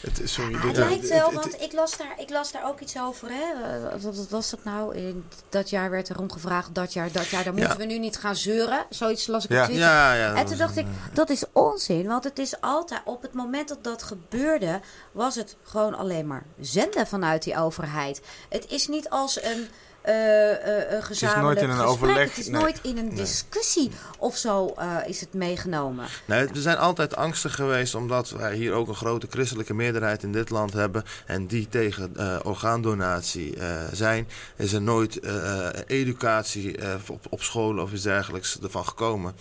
het, het- lijkt wel, want ik las, daar, ik las daar ook iets over. Hè? Eh, Wat, was dat nou? In dat jaar werd erom gevraagd, dat jaar, dat jaar. Dan Ja. moeten we nu niet gaan zeuren. Zoiets las ik op Ja. Twitter. Ja, ja. En toen dacht ik, een, dat is onzin. Want het is altijd, op het moment dat dat gebeurde, was het gewoon alleen maar zenden vanuit die overheid. Het is niet als een, gezamenlijk Het is nooit in een gesprek. overleg. Het is nee. nooit in een Nee. discussie of zo uh, is het meegenomen. Nee, we zijn altijd angstig geweest omdat wij hier ook een grote christelijke meerderheid in dit land hebben. En die tegen uh, orgaandonatie uh, zijn. Is er nooit uh, educatie op, op scholen of iets dergelijks ervan gekomen.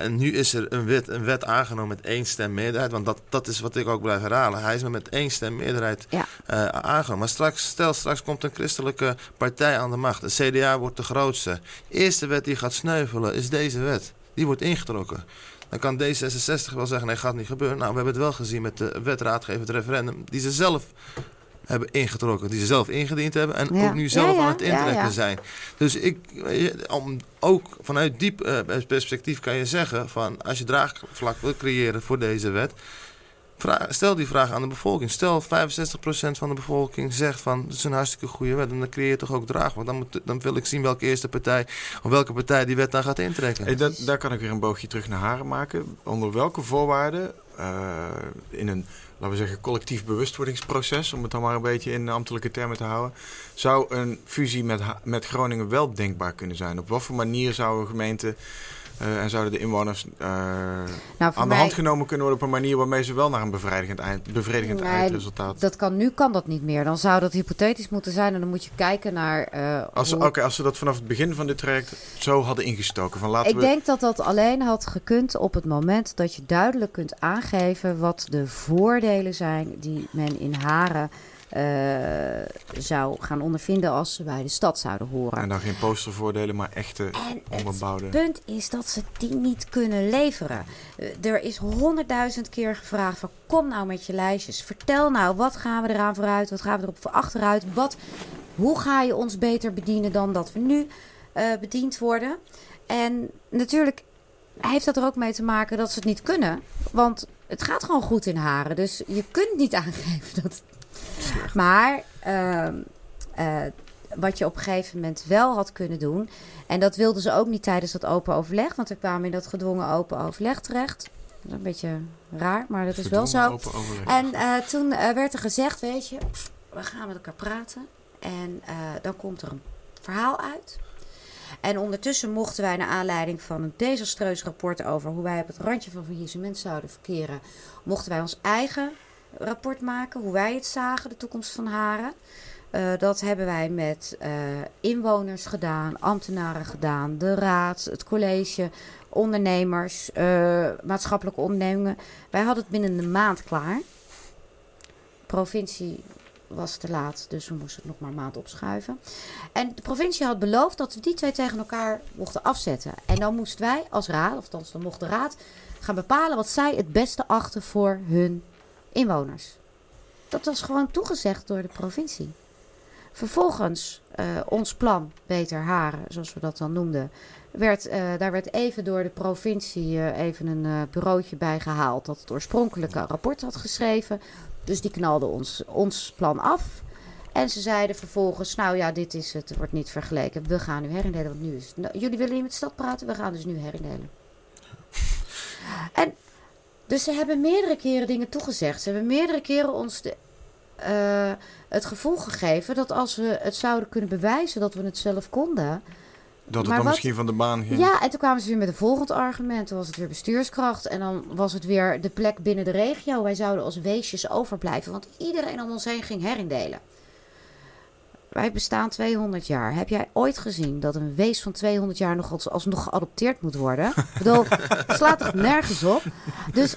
en nu is er een wet, een wet aangenomen met één stem meerderheid. Want dat, dat is wat ik ook blijf herhalen. Hij is met één stem meerderheid ja. aangenomen. Maar straks, stel straks komt een christelijke partij aan de macht. De CDA wordt de grootste. Eerste wet die gaat sneuvelen is deze wet. Die wordt ingetrokken. Dan kan D66 wel zeggen, nee, gaat niet gebeuren. Nou, we hebben het wel gezien met de wet raadgevend referendum... die ze zelf hebben ingetrokken, die ze zelf ingediend hebben... en Ja. ook nu zelf Ja, ja, aan het intrekken zijn. Dus ik, om, ook vanuit diep uh, perspectief kan je zeggen... van als je draagvlak wil creëren voor deze wet... Stel die vraag aan de bevolking. Stel 65% van de bevolking zegt van het is een hartstikke goede wet. En dan creëer je toch ook draag. Want dan, dan wil ik zien welke eerste partij of welke partij die wet dan gaat intrekken. Dat, daar kan ik weer een boogje terug naar Haren maken. Onder welke voorwaarden uh, in een, laten we zeggen, collectief bewustwordingsproces, om het dan maar een beetje in ambtelijke termen te houden, zou een fusie met, met Groningen wel denkbaar kunnen zijn? Op wat voor manier zou een gemeente uh, en zouden de inwoners uh, nou, aan de hand genomen kunnen worden op een manier waarmee ze wel naar een bevredigend, eind, bevredigend nee, eindresultaat. Dat kan, nu kan dat niet meer. Dan zou dat hypothetisch moeten zijn en dan moet je kijken naar. Uh, als, okay, als ze dat vanaf het begin van dit traject zo hadden ingestoken. Van laten Ik we... denk dat dat alleen had gekund op het moment dat je duidelijk kunt aangeven wat de voordelen zijn die men in Haren. Uh, zou gaan ondervinden als ze bij de stad zouden horen. En dan geen postervoordelen, maar echte en. Het punt is dat ze die niet kunnen leveren. Uh, er is honderdduizend keer gevraagd van kom nou met je lijstjes. Vertel nou, wat gaan we eraan vooruit? Wat gaan we erop voor achteruit? Wat, hoe ga je ons beter bedienen dan dat we nu uh, bediend worden? En natuurlijk heeft dat er ook mee te maken dat ze het niet kunnen. Want het gaat gewoon goed in Haren. Dus je kunt niet [LAUGHS] aangeven dat Slecht. maar uh, uh, wat je op een gegeven moment wel had kunnen doen. En dat wilden ze ook niet tijdens dat open overleg. Want we kwamen in dat gedwongen open overleg terecht. Dat is een beetje raar, maar dat is wel zo. En uh, toen werd er gezegd, weet je, pff, we gaan met elkaar praten. En eh, dan komt er een verhaal uit. En ondertussen mochten wij naar aanleiding van een desastreus rapport over hoe wij op het randje van faillissement zouden verkeren, mochten wij ons eigen rapport maken, hoe wij het zagen, de toekomst van Haren. Uh, dat hebben wij met uh, inwoners gedaan, ambtenaren gedaan, de raad, het college, ondernemers, uh, maatschappelijke ondernemingen. Wij hadden het binnen een maand klaar. provincie was te laat, dus we moesten het nog maar een maand opschuiven. En de provincie had beloofd dat we die twee tegen elkaar mochten afzetten. En dan moesten wij als raad, of dan mocht de raad, gaan bepalen wat zij het beste achten voor hun inwoners. Dat was gewoon toegezegd door de provincie. Vervolgens, uh, ons plan, Beter Haren, zoals we dat dan noemden, werd, uh, daar werd even door de provincie uh, even een bureautje bij gehaald dat het oorspronkelijke rapport had geschreven. Dus die knalde ons, ons plan af. En ze zeiden vervolgens, nou ja, dit is het, wordt niet vergeleken. We gaan nu herindelen, want nu is het... Nou, jullie willen niet met de stad praten, we gaan dus nu herindelen. [LAUGHS] En dus ze hebben meerdere keren dingen toegezegd. Ze hebben meerdere keren ons de, uh, het gevoel gegeven dat als we het zouden kunnen bewijzen dat we het zelf konden. Dat het maar dan wat- misschien van de baan ging. Ja, en toen kwamen ze weer met een volgend argument. Toen was het weer bestuurskracht. En dan was het weer de plek binnen de regio. Wij zouden als weesjes overblijven. Want iedereen om ons heen ging herindelen. Wij bestaan 200 jaar. Heb jij ooit gezien dat een wees van 200 jaar nog als, alsnog geadopteerd moet worden? Ik bedoel, het slaat toch nergens op? Dus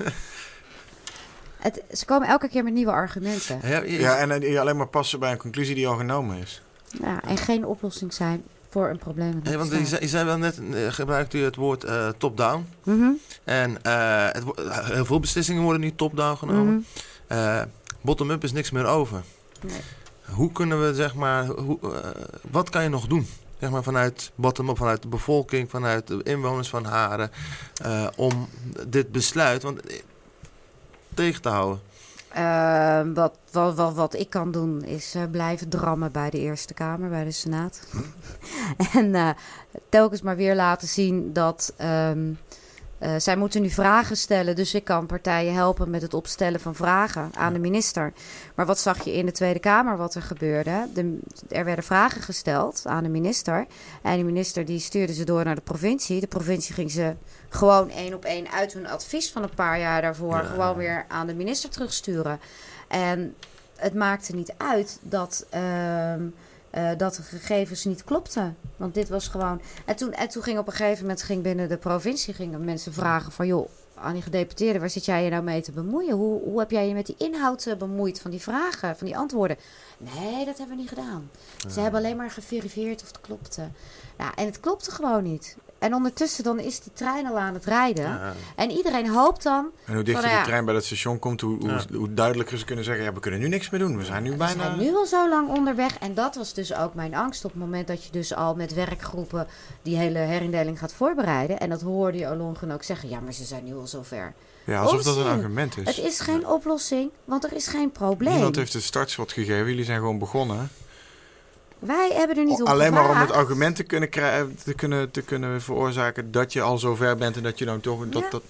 het, ze komen elke keer met nieuwe argumenten. Ja, en die alleen maar passen bij een conclusie die al genomen is. Ja, en geen oplossing zijn voor een probleem. Hey, want je zei, je zei wel net, eh, gebruikt u het woord eh, top-down. Mhm, En eh, het, heel veel beslissingen worden nu top-down genomen. mhm. Bottom-up is niks meer over. Nee. Hoe kunnen we, zeg maar, hoe, eh, wat kan je nog doen? Zeg maar vanuit bottom-up, vanuit de bevolking, vanuit de inwoners van Haren. eh, om dit besluit want, eh, tegen te houden. Ehm, wat, wat, wat, wat ik kan doen is eh, blijven drammen bij de Eerste Kamer, bij de Senaat. [LAUGHS] en eh, telkens maar weer laten zien dat, ehm, Eh, zij moeten nu vragen stellen, dus ik kan partijen helpen met het opstellen van vragen aan de minister. Maar wat zag je in de Tweede Kamer wat er gebeurde? De, er werden vragen gesteld aan de minister. En de minister die stuurde ze door naar de provincie. De provincie ging ze gewoon één op één uit hun advies van een paar jaar daarvoor gewoon weer aan de minister terugsturen. En het maakte niet uit dat. ehm, eh, dat de gegevens niet klopten. Want dit was gewoon. En toen, en toen ging op een gegeven moment ging binnen de provincie gingen mensen vragen van joh. Aan die gedeputeerde, waar zit jij je nou mee te bemoeien? Hoe, hoe heb jij je met die inhoud eh, bemoeid van die vragen, van die antwoorden? Nee, dat hebben we niet gedaan. Ze hebben alleen maar geverifieerd of het klopte. Ja, en het klopte gewoon niet. En ondertussen dan is die trein al aan het rijden. Ja. En iedereen hoopt dan. En hoe dichter Van, ja. die trein bij dat station komt, hoe, hoe, Ja. hoe duidelijker ze kunnen zeggen... ja, we kunnen nu niks meer doen. We zijn nu We bijna... zijn nu al zo lang onderweg. En dat was dus ook mijn angst op het moment dat je dus al met werkgroepen die hele herindeling gaat voorbereiden. En dat hoorde je Olongen ook zeggen. Ja, maar ze zijn nu al zover. Ja, alsof dat een argument is. Het is geen oplossing, want er is geen probleem. Niemand heeft het startschot gegeven. Jullie zijn gewoon begonnen. Wij hebben er niet op Alleen maar om het argument te kunnen, krijgen, te, kunnen, te kunnen veroorzaken dat je al zo ver bent en dat je dan toch... Dat, Ja. dat,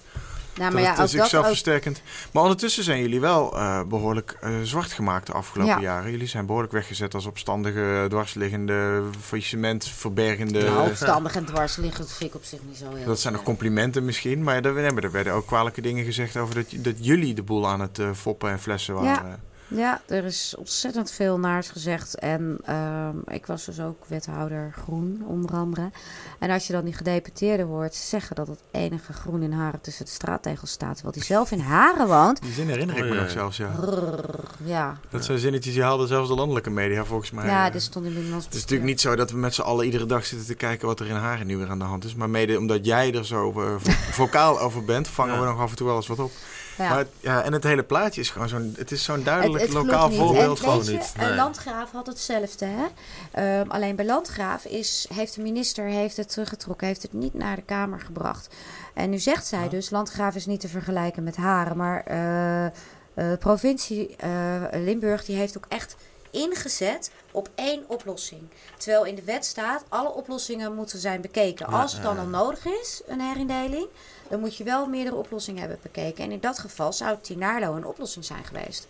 Nou, dat maar ja, dat ook, versterkend. Maar ondertussen zijn jullie wel eh, behoorlijk eh, zwart gemaakt de afgelopen Ja. jaren. Jullie zijn behoorlijk weggezet als opstandige, dwarsliggende, faillissement verbergende... nou, opstandig en dwars liggen, dat vind ik op zich niet zo heel dat zijn nog complimenten misschien, maar er, er werden ook kwalijke dingen gezegd over dat, dat jullie de boel aan het eh, foppen en flessen waren. Ja, er is ontzettend veel naars gezegd. En ehm, ik was dus ook wethouder groen, onder andere. En als je dan die gedeputeerde hoort zeggen dat het enige groen in Haren tussen de straattegels staat, terwijl hij zelf in Haren woont. Die zin herinner ik Oh, me ja. nog zelfs, ja. Ja, Dat zijn zinnetjes die haalden zelfs de landelijke media volgens mij. ja, dit stond in Binnenlands Het is natuurlijk niet zo dat we met z'n allen iedere dag zitten te kijken wat er in Haren nu weer aan de hand is. Maar mede omdat jij er zo vo- [LAUGHS] vocaal over bent, vangen Ja. we nog af en toe wel eens wat op. Ja. Maar ja, en het hele plaatje is gewoon zo'n, het is zo'n duidelijk het lokaal voorbeeld en je, niet, nee. Landgraaf had hetzelfde. Hè? Ehm, alleen bij Landgraaf is, heeft de minister heeft het teruggetrokken, heeft het niet naar de Kamer gebracht. En nu zegt zij dus, Landgraaf is niet te vergelijken met Haren, maar de provincie eh, Limburg die heeft ook echt ingezet op één oplossing. Terwijl in de wet staat, alle oplossingen moeten zijn bekeken. Ja, Als het dan al nodig is, een herindeling, dan moet je wel meerdere oplossingen hebben bekeken. En in dat geval zou Tinaarlo een oplossing zijn geweest.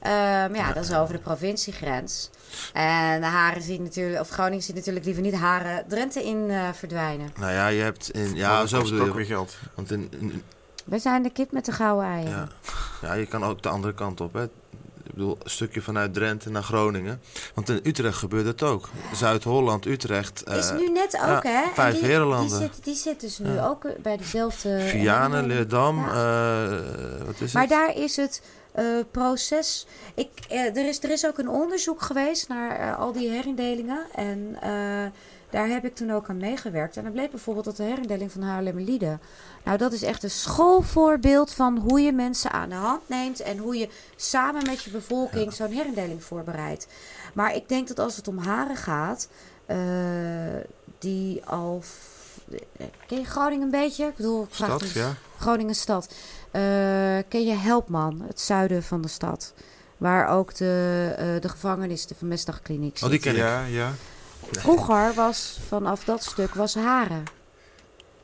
Ehm, ja, dat is over de provinciegrens. En de Haren ziet natuurlijk, of Groningen ziet natuurlijk liever niet Haren Drenthe in eh, verdwijnen. Nou ja, je hebt... In, ja, dat zo kost bedoel ook weer je. geld. Want in, in- We zijn de kip met de gouden eieren. ja. ja, je kan ook de andere kant op. Hè. Bedoel, een stukje vanuit Drenthe naar Groningen. Want in Utrecht gebeurt het ook. Zuid-Holland, Utrecht. eh, is nu net ook, hè? Vijf die, die, herenlanden. zit, die zit dus nu ook eh, bij dezelfde... Vianen. Leerdam, eh, wat is Maar het? daar is het eh, proces. Ik, eh, er, is, er is ook een onderzoek geweest naar eh, al die herindelingen. En eh, daar heb ik toen ook aan meegewerkt. En dan bleek bijvoorbeeld dat de herindeling van Haarlemmerlieden. Nou, dat is echt een schoolvoorbeeld van hoe je mensen aan de hand neemt. En hoe je samen met je bevolking zo'n herindeling voorbereidt. Maar ik denk dat als het om Haren gaat, eh, die al. eh, Ken je Groningen een beetje? Ik bedoel, ik vraag Stad, het ja. Groningen stad. Eh, ken je Helpman, het zuiden van de stad? Waar ook de, eh, de gevangenis, de vermestdagkliniek zit. Oh, die ken ik. Ja, ja. Vroeger was vanaf dat stuk was Haren.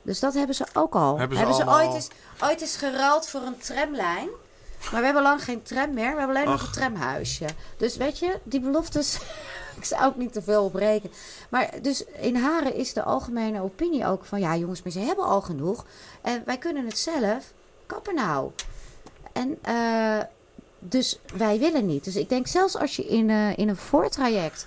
Dus dat hebben ze ook al. Hebben ze ooit, eens, ooit eens geruild voor een tramlijn. Maar we hebben lang geen tram meer. We hebben alleen nog een tramhuisje. Dus weet je, die beloftes... [LAUGHS] ik zou ook niet te veel op rekenen. Maar dus in Haren is de algemene opinie ook van... Ja jongens, maar ze hebben al genoeg. En wij kunnen het zelf. Kappen nou. En eh, dus wij willen niet. Dus ik denk zelfs als je in, eh, in een voortraject...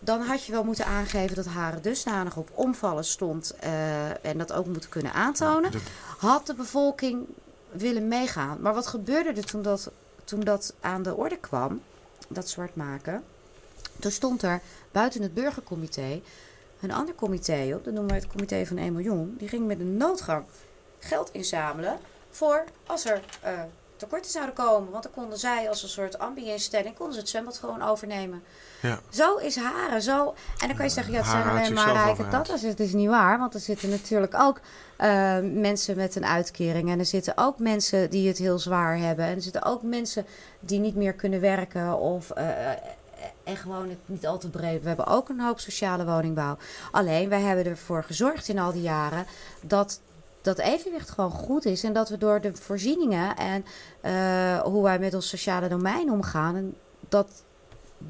Dan had je wel moeten aangeven dat Haren dusdanig op omvallen stond. eh, en dat ook moeten kunnen aantonen Dat- had de bevolking willen meegaan. Maar wat gebeurde er toen dat, toen dat aan de orde kwam, dat zwart maken? Toen stond er buiten het burgercomité een ander comité op, dat noemen wij het comité van 1 miljoen. Die ging met een noodgang geld inzamelen voor als er eh, tekorten zouden komen. Want dan konden zij als een soort ambi-instelling konden ze het zwembad gewoon overnemen. Ja. Zo is Haren. Zo. En dan kan je zeggen, ja, het zijn alleen maar rijke. Het is niet waar, want er zitten natuurlijk ook eh, mensen met een uitkering. En er zitten ook mensen die het heel zwaar hebben. En er zitten ook mensen die niet meer kunnen werken of... eh, en gewoon het niet al te breed. We hebben ook een hoop sociale woningbouw. Alleen, wij hebben ervoor gezorgd in al die jaren dat dat evenwicht gewoon goed is. En dat we door de voorzieningen en eh, hoe wij met ons sociale domein omgaan, en dat,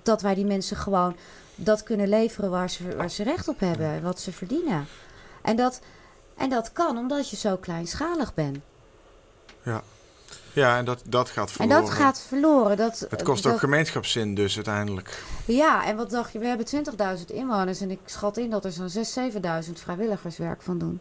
dat wij die mensen gewoon dat kunnen leveren waar ze, waar ze recht op hebben en wat ze verdienen. En dat, en dat kan omdat je zo kleinschalig bent. Ja, ja en dat, dat gaat En verloren. dat gaat verloren. Dat, Het kost dat- ook gemeenschapszin dus uiteindelijk. Ja, en wat dacht je? We hebben 20.000 inwoners en ik schat in dat er zo'n 6.000, 7.000 vrijwilligerswerk van doen.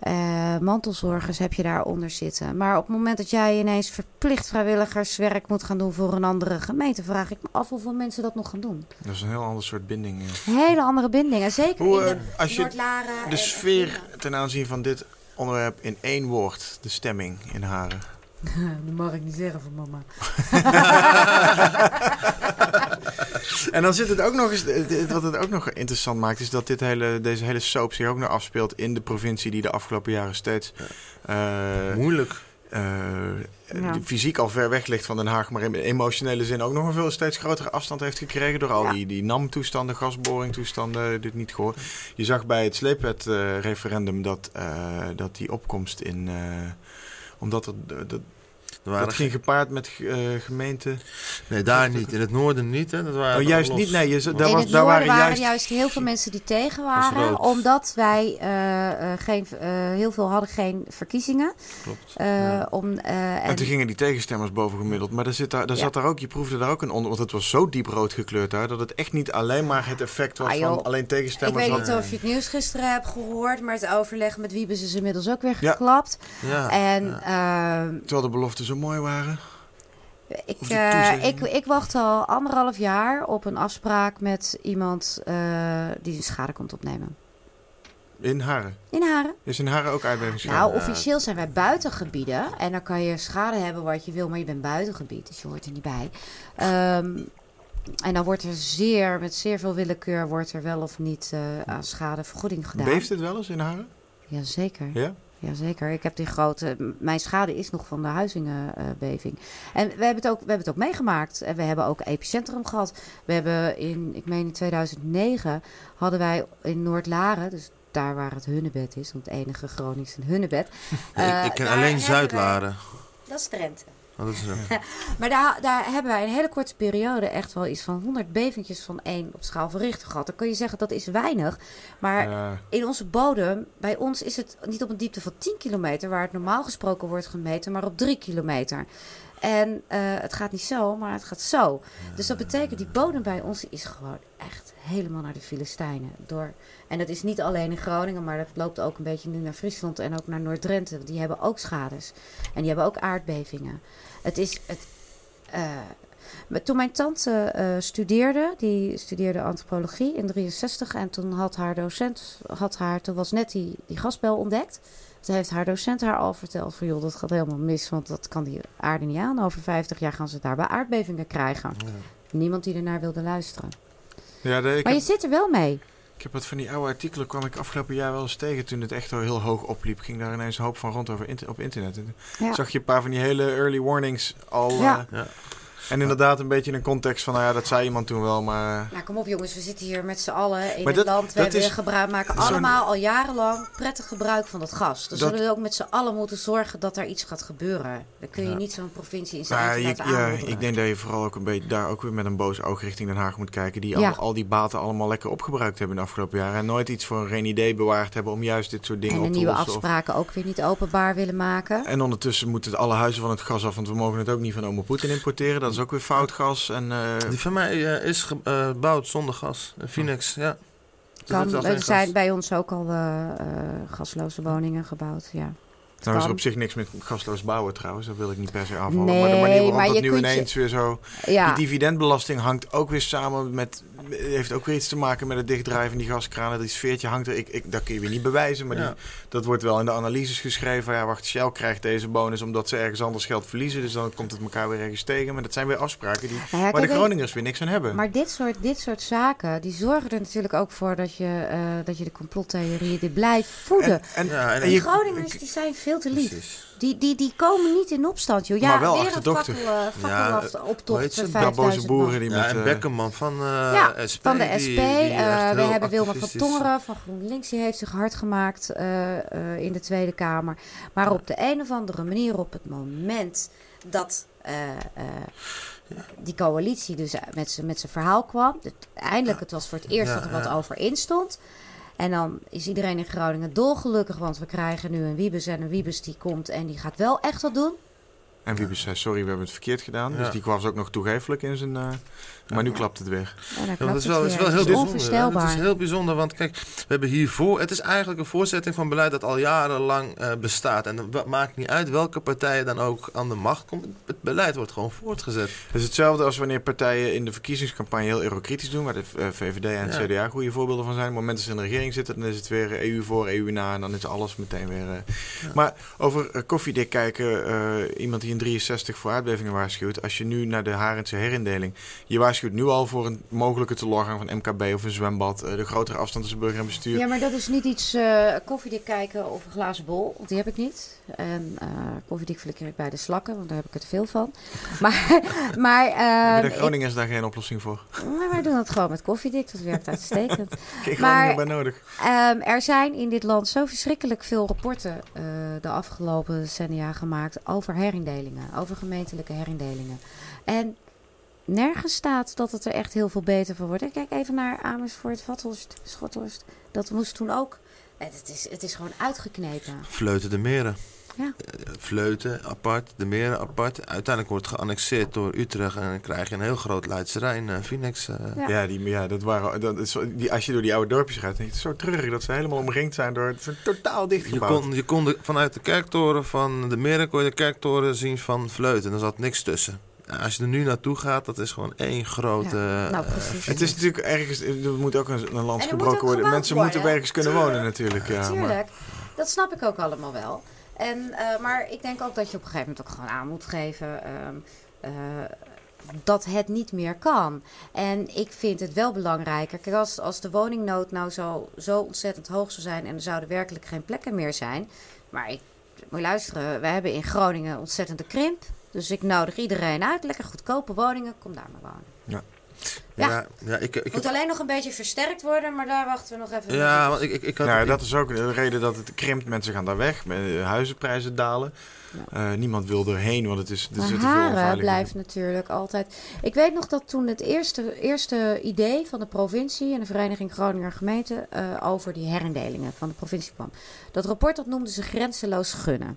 Eh, mantelzorgers heb je daaronder zitten. Maar op het moment dat jij ineens verplicht vrijwilligerswerk moet gaan doen voor een andere gemeente, vraag ik me af hoeveel mensen dat nog gaan doen. Dat is een heel ander soort binding. Hele andere bindingen. Zeker Hoe, in de eh, als je en- De en sfeer ten aanzien van dit onderwerp in één woord. De stemming in Haren. [LAUGHS] Dat mag ik niet zeggen van mama. [LAUGHS] En dan zit het ook nog eens, wat het ook nog interessant maakt, is dat dit hele, deze hele soap zich ook nog afspeelt in de provincie die de afgelopen jaren steeds eh, Moeilijk. eh, Ja. fysiek al ver weg ligt van Den Haag, maar in emotionele zin ook nog een veel steeds grotere afstand heeft gekregen door al Ja. die, die NAM-toestanden, gasboringtoestanden, dit niet gehoord. Je zag bij het sleepwet-referendum dat, eh, dat die opkomst in, eh, omdat er, dat, Er waren dat ging gepaard met eh, gemeenten. Nee, daar niet. In het noorden niet. Hè. Dat waren Oh, juist los. niet, nee, je, daar, in was, het daar noorden waren waren juist... juist heel veel mensen die tegen waren. Omdat wij eh, eh, geen, eh, heel veel hadden geen verkiezingen. Klopt. Eh, Ja. om, eh, En en, toen gingen die tegenstemmers bovengemiddeld. Maar daar, zit daar, daar Ja. zat daar ook, je proefde daar ook een onder. Want het was zo diep rood gekleurd daar. Dat het echt niet alleen maar het effect was Ah, van alleen ik tegenstemmers. weet had- niet of je het nieuws gisteren hebt gehoord. Maar het overleg met Wiebes is inmiddels ook weer Ja. geklapt. Ja. En ja. ehm, Terwijl de beloften zo mooi waren. Ik, eh, ik, ik wacht al anderhalf jaar op een afspraak met iemand eh, die de schade komt opnemen. In Haren. In Haren. Is in Haren ook aardbevingsschade? Nou, officieel zijn wij buitengebieden. En dan kan je schade hebben wat je wil, maar je bent buitengebied. Dus je hoort er niet bij. Ehm, en dan wordt er zeer, met zeer veel willekeur, wordt er wel of niet eh, aan schadevergoeding gedaan. Beeft het wel eens in Haren? Jazeker. Ja? Jazeker. Ik heb die grote. Mijn schade is nog van de Huizingenbeving. en we hebben, het ook, we hebben het ook meegemaakt. En we hebben ook epicentrum gehad. We hebben in, ik meen in 2009, hadden wij in Noordlaren, dus daar waar het Hunnebed is, want het enige Gronings een Hunnebed. Eh, [LAUGHS] ik, ik ken daar alleen Zuidlaren. Dat is Drenthe. Oh, dat is. [LAUGHS] Maar daar, daar hebben wij in een hele korte periode echt wel iets van 100 bevingjes van één op schaal van Richter gehad. Dan kun je zeggen dat is weinig. Maar Ja. in onze bodem, bij ons is het niet op een diepte van 10 kilometer, waar het normaal gesproken wordt gemeten, maar op 3 kilometer. En eh, het gaat niet zo, maar het gaat zo. Dus dat betekent, die bodem bij ons is gewoon echt helemaal naar de Filistijnen. Door. En dat is niet alleen in Groningen, maar dat loopt ook een beetje nu naar Friesland en ook naar Noord-Drenthe. Die hebben ook schades. En die hebben ook aardbevingen. Het is... Het, eh, maar toen mijn tante eh, studeerde, die studeerde antropologie in 63 en toen had haar docent, had haar, toen was net die, die gasbel ontdekt. Toen heeft haar docent haar al verteld van joh, dat gaat helemaal mis, want dat kan die aarde niet aan. Over 50 jaar gaan ze daar bij aardbevingen krijgen. Niemand die ernaar wilde luisteren. Ja, de- Maar je zit er wel mee. Ik heb wat van die oude artikelen kwam ik afgelopen jaar wel eens tegen toen het echt al heel hoog opliep. Ging daar ineens een hoop van rond over inter- op internet. En Ja. Zag je een paar van die hele early warnings al. Ja. eh, Ja. En inderdaad een beetje in een context van, nou ja, dat zei iemand toen wel, maar... Nou, kom op jongens, we zitten hier met z'n allen in Maar het dat- land. We is- gebruik, maken allemaal al jarenlang prettig gebruik van dat gas. Dus Dat- zullen we ook met z'n allen moeten zorgen dat er iets gaat gebeuren. Dan kun je Ja. niet zo'n provincie in zijn Nou, laten ja, ik denk dat je vooral ook een beetje daar ook weer met een boos oog richting Den Haag moet kijken. Die Ja. al, al die baten allemaal lekker opgebruikt hebben in de afgelopen jaren. En nooit iets voor een geen idee bewaard hebben om juist dit soort dingen En op te nieuwe lossen. of- afspraken ook weer niet openbaar willen maken. En ondertussen moeten alle huizen van het gas af, want we mogen het ook niet van oma Poetin importeren. Dat is ook weer fout gas. En, eh, Die van mij eh, is gebouwd zonder gas. Een Phoenix, ja. Dus Kan, het er zijn bij ons ook al eh, eh, gasloze woningen gebouwd. Ja. nou is er op zich niks met gasloos bouwen trouwens, dat wil ik niet per se afvallen. Nee, maar de manier waarop maar dat je nu je- ineens weer zo... ja. Die dividendbelasting hangt ook weer samen met. Heeft ook weer iets te maken met het dichtdraaien van die gaskranen. Die sfeertje hangt er. Ik, ik, dat kun je weer niet bewijzen. Maar Ja. die, dat wordt wel in de analyses geschreven. Ja, wacht, Shell krijgt deze bonus omdat ze ergens anders geld verliezen. Dus dan komt het elkaar weer ergens tegen. Maar dat zijn weer afspraken die, ja, waar de Groningers weer niks aan hebben. Maar dit soort, dit soort zaken, die zorgen er natuurlijk ook voor dat je, eh, dat je de complottheorieën die blijft voeden. en, en, Ja, en- en Die je- Groningers die zijn veel veel te lief. Precies. Die, die, die komen niet in opstand, joh. Ja, Maar wel weer achterdochtig. een fakkel, uh, Ja, fakkeloptocht hoe heet ze? van Ja, Ja, boze 5000 man. boeren die Ja, met... en eh, Beckerman van eh Ja, SP. van de SP. die eh, we hebben Wilma van Tongeren van GroenLinks. Die heeft zich hard gemaakt eh, eh, in de Tweede Kamer. Maar op de een of andere manier, op het moment dat eh, eh, die coalitie dus met zijn met zijn verhaal kwam. Eindelijk, het was voor het eerst Ja, dat er wat ja. over in stond. En dan is iedereen in Groningen dolgelukkig, want we krijgen nu een Wiebes en een Wiebes die komt en die gaat wel echt wat doen. En Wiebes zei, sorry, we hebben het verkeerd gedaan. Ja. Dus die was ook nog toegeeflijk in zijn... eh, maar nu klapt het Ja, klapt dat is wel, is wel heel Het is bijzonder. onvoorstelbaar. Het is heel bijzonder, want kijk, we hebben hiervoor... Het is eigenlijk een voortzetting van beleid dat al jarenlang eh, bestaat. En het maakt niet uit welke partijen dan ook aan de macht komt. Het beleid wordt gewoon voortgezet. Het is hetzelfde als wanneer partijen in de verkiezingscampagne heel eurokritisch doen, waar de eh, VVD en het Ja. CDA goede voorbeelden van zijn. Op het moment dat ze in de regering zitten, dan is het weer EU voor, EU na en dan is alles meteen weer... eh. Maar over koffiedik kijken, eh, iemand die in 63 voor aardbevingen waarschuwt. Als je nu naar de Harendse herindeling, je waarschuwt nu al voor een mogelijke teloorgang van MKB of een zwembad, eh, de grotere afstand tussen burger en bestuur. Ja, maar dat is niet iets eh koffiedik kijken of een glazen bol. Want die heb ik niet. En eh koffiedik flikker ik bij de slakken, want daar heb ik te veel van. [LAUGHS] Maar, maar, [LAUGHS] Hebben ehm, de Groningers daar geen oplossing voor? maar wij doen het gewoon met koffiedik. Dat werkt uitstekend. [LAUGHS] Geen Maar- bij nodig. Ehm, er zijn in dit land zo verschrikkelijk veel rapporten de afgelopen decennia gemaakt over herindelingen, over gemeentelijke herindelingen. En nergens staat dat het er echt heel veel beter voor wordt. En Kijk even naar Amersfoort, Vathorst, Schothorst. Dat moest toen ook. En Het is, het is gewoon uitgeknepen. Vleuten de meren. Ja. Eh, Vleuten apart, de meren apart. Uiteindelijk wordt het geannexeerd door Utrecht en dan krijg je een heel groot Leidse Rijn, eh, Phoenix. eh. Ja. Ja, die, ja dat waren, dat is, die, als je door die oude dorpjes gaat, denk je, zo treurig dat ze helemaal omringd zijn door... Het is totaal Je dichtgebouwd. kon, je kon de- vanuit de kerktoren van de meren kon je de kerktoren zien van Vleuten. Er zat niks tussen. Als je er nu naartoe gaat, dat is gewoon één grote... Ja, nou, eh, precies. Het is natuurlijk ergens, er moet ook een, een land gebroken worden. Mensen worden. moeten ergens kunnen wonen natuurlijk. Ja, maar, Tuurlijk, dat snap ik ook allemaal wel. En, eh, maar ik denk ook dat je op een gegeven moment ook gewoon aan moet geven ehm, eh, dat het niet meer kan. En ik vind het wel belangrijker. Kijk, als, als de woningnood nou zo, zo ontzettend hoog zou zijn en er zouden werkelijk geen plekken meer zijn. Maar ik moet luisteren, we hebben in Groningen ontzettende krimp. Dus ik nodig iedereen uit. Lekker goedkope woningen, kom daar maar wonen. ja, ja. ja, ik, ik, Moet alleen nog een beetje versterkt worden, maar daar wachten we nog even ja, want ik, ik, ik had... nou, ik- dat is ook de reden dat het krimpt. Mensen gaan daar weg. eh, Huizenprijzen dalen. Eh, niemand wil erheen, want het is, er Maar zitten veel Haren blijft natuurlijk altijd. Ik weet nog dat toen het eerste, eerste idee van de provincie en de Vereniging Groninger Gemeenten eh, over die herindelingen van de provincie kwam. Dat rapport dat noemden ze grenzeloos gunnen.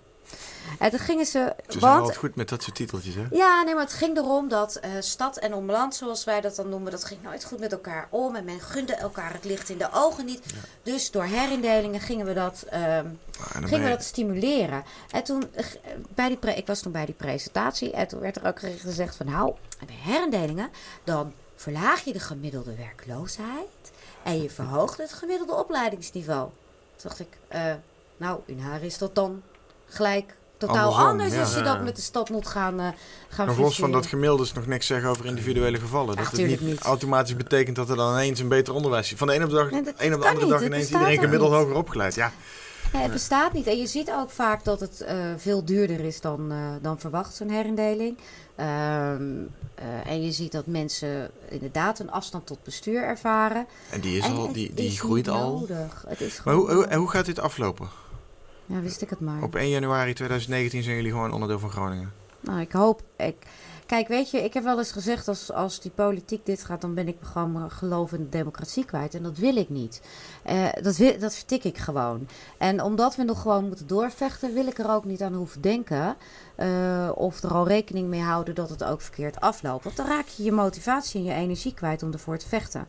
En toen gingen ze. Ze zijn altijd goed met dat soort titeltjes, hè? ja, nee, maar het ging erom dat eh, stad en omland, zoals wij dat dan noemen, dat ging nooit goed met elkaar om. En men gunde elkaar het licht in de ogen niet. Dus door herindelingen gingen we dat. ehm, Ah, gingen we je- dat stimuleren. En toen, eh, bij die pre- ik was toen bij die presentatie en toen werd er ook gezegd van nou, bij herindelingen, dan verlaag je de gemiddelde werkloosheid en je verhoogt het gemiddelde opleidingsniveau. Toen dacht ik, eh, nou, in haar is dat dan gelijk totaal Andersom, anders ja. als je Ja. dat met de stad moet gaan, eh gaan Nog los van dat gemiddelde is nog niks zeggen over individuele gevallen. Dat het niet, niet. automatisch betekent dat er dan ineens een beter onderwijs is. Van de ene op de, dag, Nee, dat een op de andere niet. dag ineens iedereen gemiddeld niet. hoger opgeleid. Ja, Nee, het bestaat niet. En je ziet ook vaak dat het eh, veel duurder is dan, eh, dan verwacht, zo'n herindeling. Ehm, eh, en je ziet dat mensen inderdaad een afstand tot bestuur ervaren. en die, is En al, die, die groeit al. Het is Maar hoe, hoe, en hoe gaat dit aflopen? Ja, wist ik het maar. Op 1 januari 2019 zijn jullie gewoon onderdeel van Groningen. Nou, ik hoop. Ik, kijk, weet je, ik heb wel eens gezegd: als, als die politiek dit gaat, dan ben ik gewoon geloof in de democratie kwijt. En dat wil ik niet. Eh, dat, wil, dat vertik ik gewoon. En omdat we nog gewoon moeten doorvechten, wil ik er ook niet aan hoeven denken. eh, of er al rekening mee houden dat het ook verkeerd afloopt. Want dan raak je je motivatie en je energie kwijt om ervoor te vechten.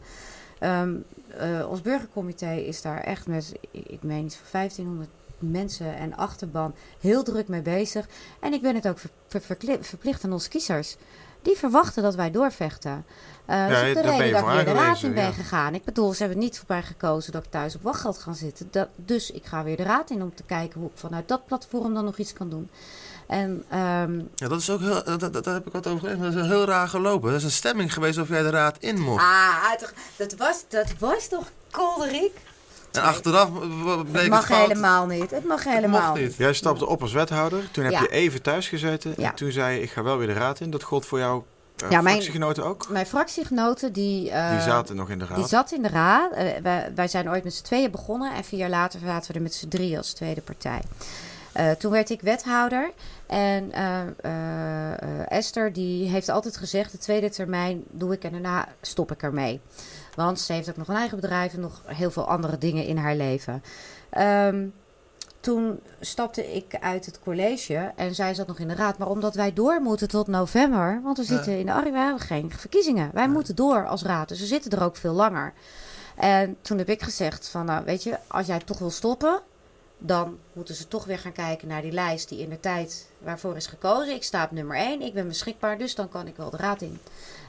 Ehm, eh, ons burgercomité is daar echt met, ik meen iets van 1500 mensen en achterban heel druk mee bezig. En ik ben het ook ver- ver- verkli- verplicht aan onze kiezers. Die verwachten dat wij doorvechten. Eh dat is ook de reden dat ik weer de raad in ben ja. gegaan. Ik bedoel, ze hebben niet voor mij gekozen dat ik thuis op wachtgeld ga zitten. Dat, dus ik ga weer de raad in om te kijken hoe ik vanuit dat platform dan nog iets kan doen. En ehm, Ja, dat is ook heel... Dat, dat, daar heb ik wat over. Dat is heel raar gelopen. Er is een stemming geweest of jij de raad in mocht. ah, toch, dat, was, dat was toch kolderiek? En achteraf bleek Het mag het fout. helemaal niet. Het mag Het helemaal niet. Jij stapte op als wethouder. Toen heb Ja. je even thuis gezeten. Ja. En toen zei je, ik ga wel weer de raad in. Dat gold voor jouw uh, Ja, mijn- fractiegenoten ook? Mijn fractiegenoten die... eh, Die zaten nog in de raad. Die zat in de raad. Eh, wij, wij zijn ooit met z'n tweeën begonnen. En vier jaar later zaten we er met z'n drie als tweede partij. Eh, toen werd ik wethouder. En eh, eh, eh, Esther die heeft altijd gezegd... de tweede termijn doe ik en daarna stop ik ermee. Want ze heeft ook nog een eigen bedrijf... en nog heel veel andere dingen in haar leven. Ehm, toen stapte ik uit het college en zij zat nog in de raad. Maar omdat wij door moeten tot november, want we zitten in de we hebben geen verkiezingen. Wij moeten door als raad, dus we zitten er ook veel langer. En toen heb ik gezegd van, nou weet je, als jij toch wil stoppen, dan moeten ze toch weer gaan kijken naar die lijst die in de tijd waarvoor is gekozen. Ik sta op nummer 1, ik ben beschikbaar, dus dan kan ik wel de raad in.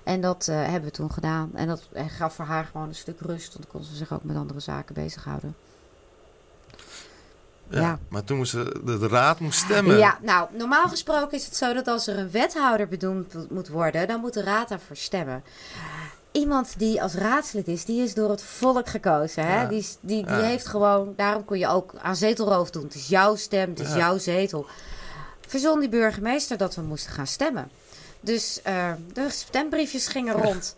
En dat eh, hebben we toen gedaan. En dat eh, gaf voor haar gewoon een stuk rust, want dan kon ze zich ook met andere zaken bezighouden. Ja. Ja. Maar toen moest de, de, raad moest stemmen. Ja, nou, normaal gesproken is het zo dat als er een wethouder bedoeld moet worden, dan moet de raad daarvoor stemmen. Iemand die als raadslid is, die is door het volk gekozen. Hè? Ja. Die, die, die Ja. heeft gewoon, daarom kun je ook aan zetelroof doen. Het is jouw stem, het is jouw zetel. Verzon die burgemeester dat we moesten gaan stemmen. Dus eh, de stembriefjes gingen rond.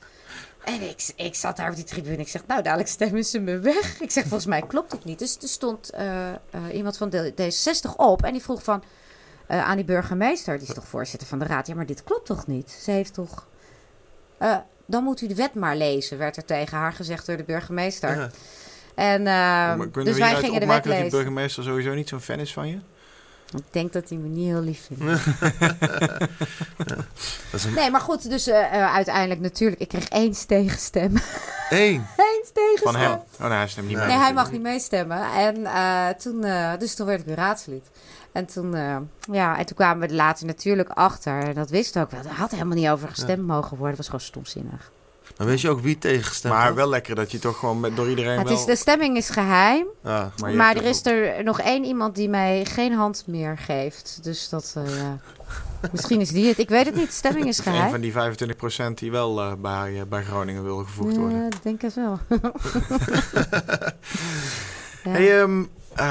En ik, ik zat daar op die tribune. Ik zeg, nou, dadelijk stemmen ze me weg. Ik zeg, volgens mij klopt het niet. Dus er stond eh, eh, iemand van de, D66 op. En die vroeg van, aan die burgemeester, die is toch voorzitter van de raad. Ja, maar dit klopt toch niet? Ze heeft toch... Dan moet u de wet maar lezen, werd er tegen haar gezegd door de burgemeester. Ja. En, kunnen dus we wij gingen de wet opmaken dat die lezen. burgemeester sowieso niet zo'n fan is van je? Ik denk dat hij me niet heel lief vindt. [LAUGHS] Een Nee, maar goed, dus eh, eh, uiteindelijk natuurlijk, ik kreeg één tegenstem. één. [LAUGHS] Eén tegenstem. Van hem? Oh nee, hij stemt niet Nee, mee. Nee, hij mag niet meestemmen. En eh, toen, eh, dus toen werd ik weer raadslid. En toen, eh, ja, en toen kwamen we er later natuurlijk achter. En dat wisten we ook wel. Er had helemaal niet over gestemd mogen worden. Dat was gewoon stomzinnig. Maar weet je ook wie tegengestemd Maar wel lekker dat je toch gewoon met, door iedereen Het wel... is, de stemming is geheim. Ja. Maar er is er nog één iemand die mij geen hand meer geeft. Dus dat, eh, ja. [LAUGHS] Misschien is die het. Ik weet het niet. De stemming is een van geheim. die 25% die wel eh, bij, eh, bij Groningen wil gevoegd worden. Ja, ik denk het wel. [LAUGHS] Ja. Hey, ehm, eh,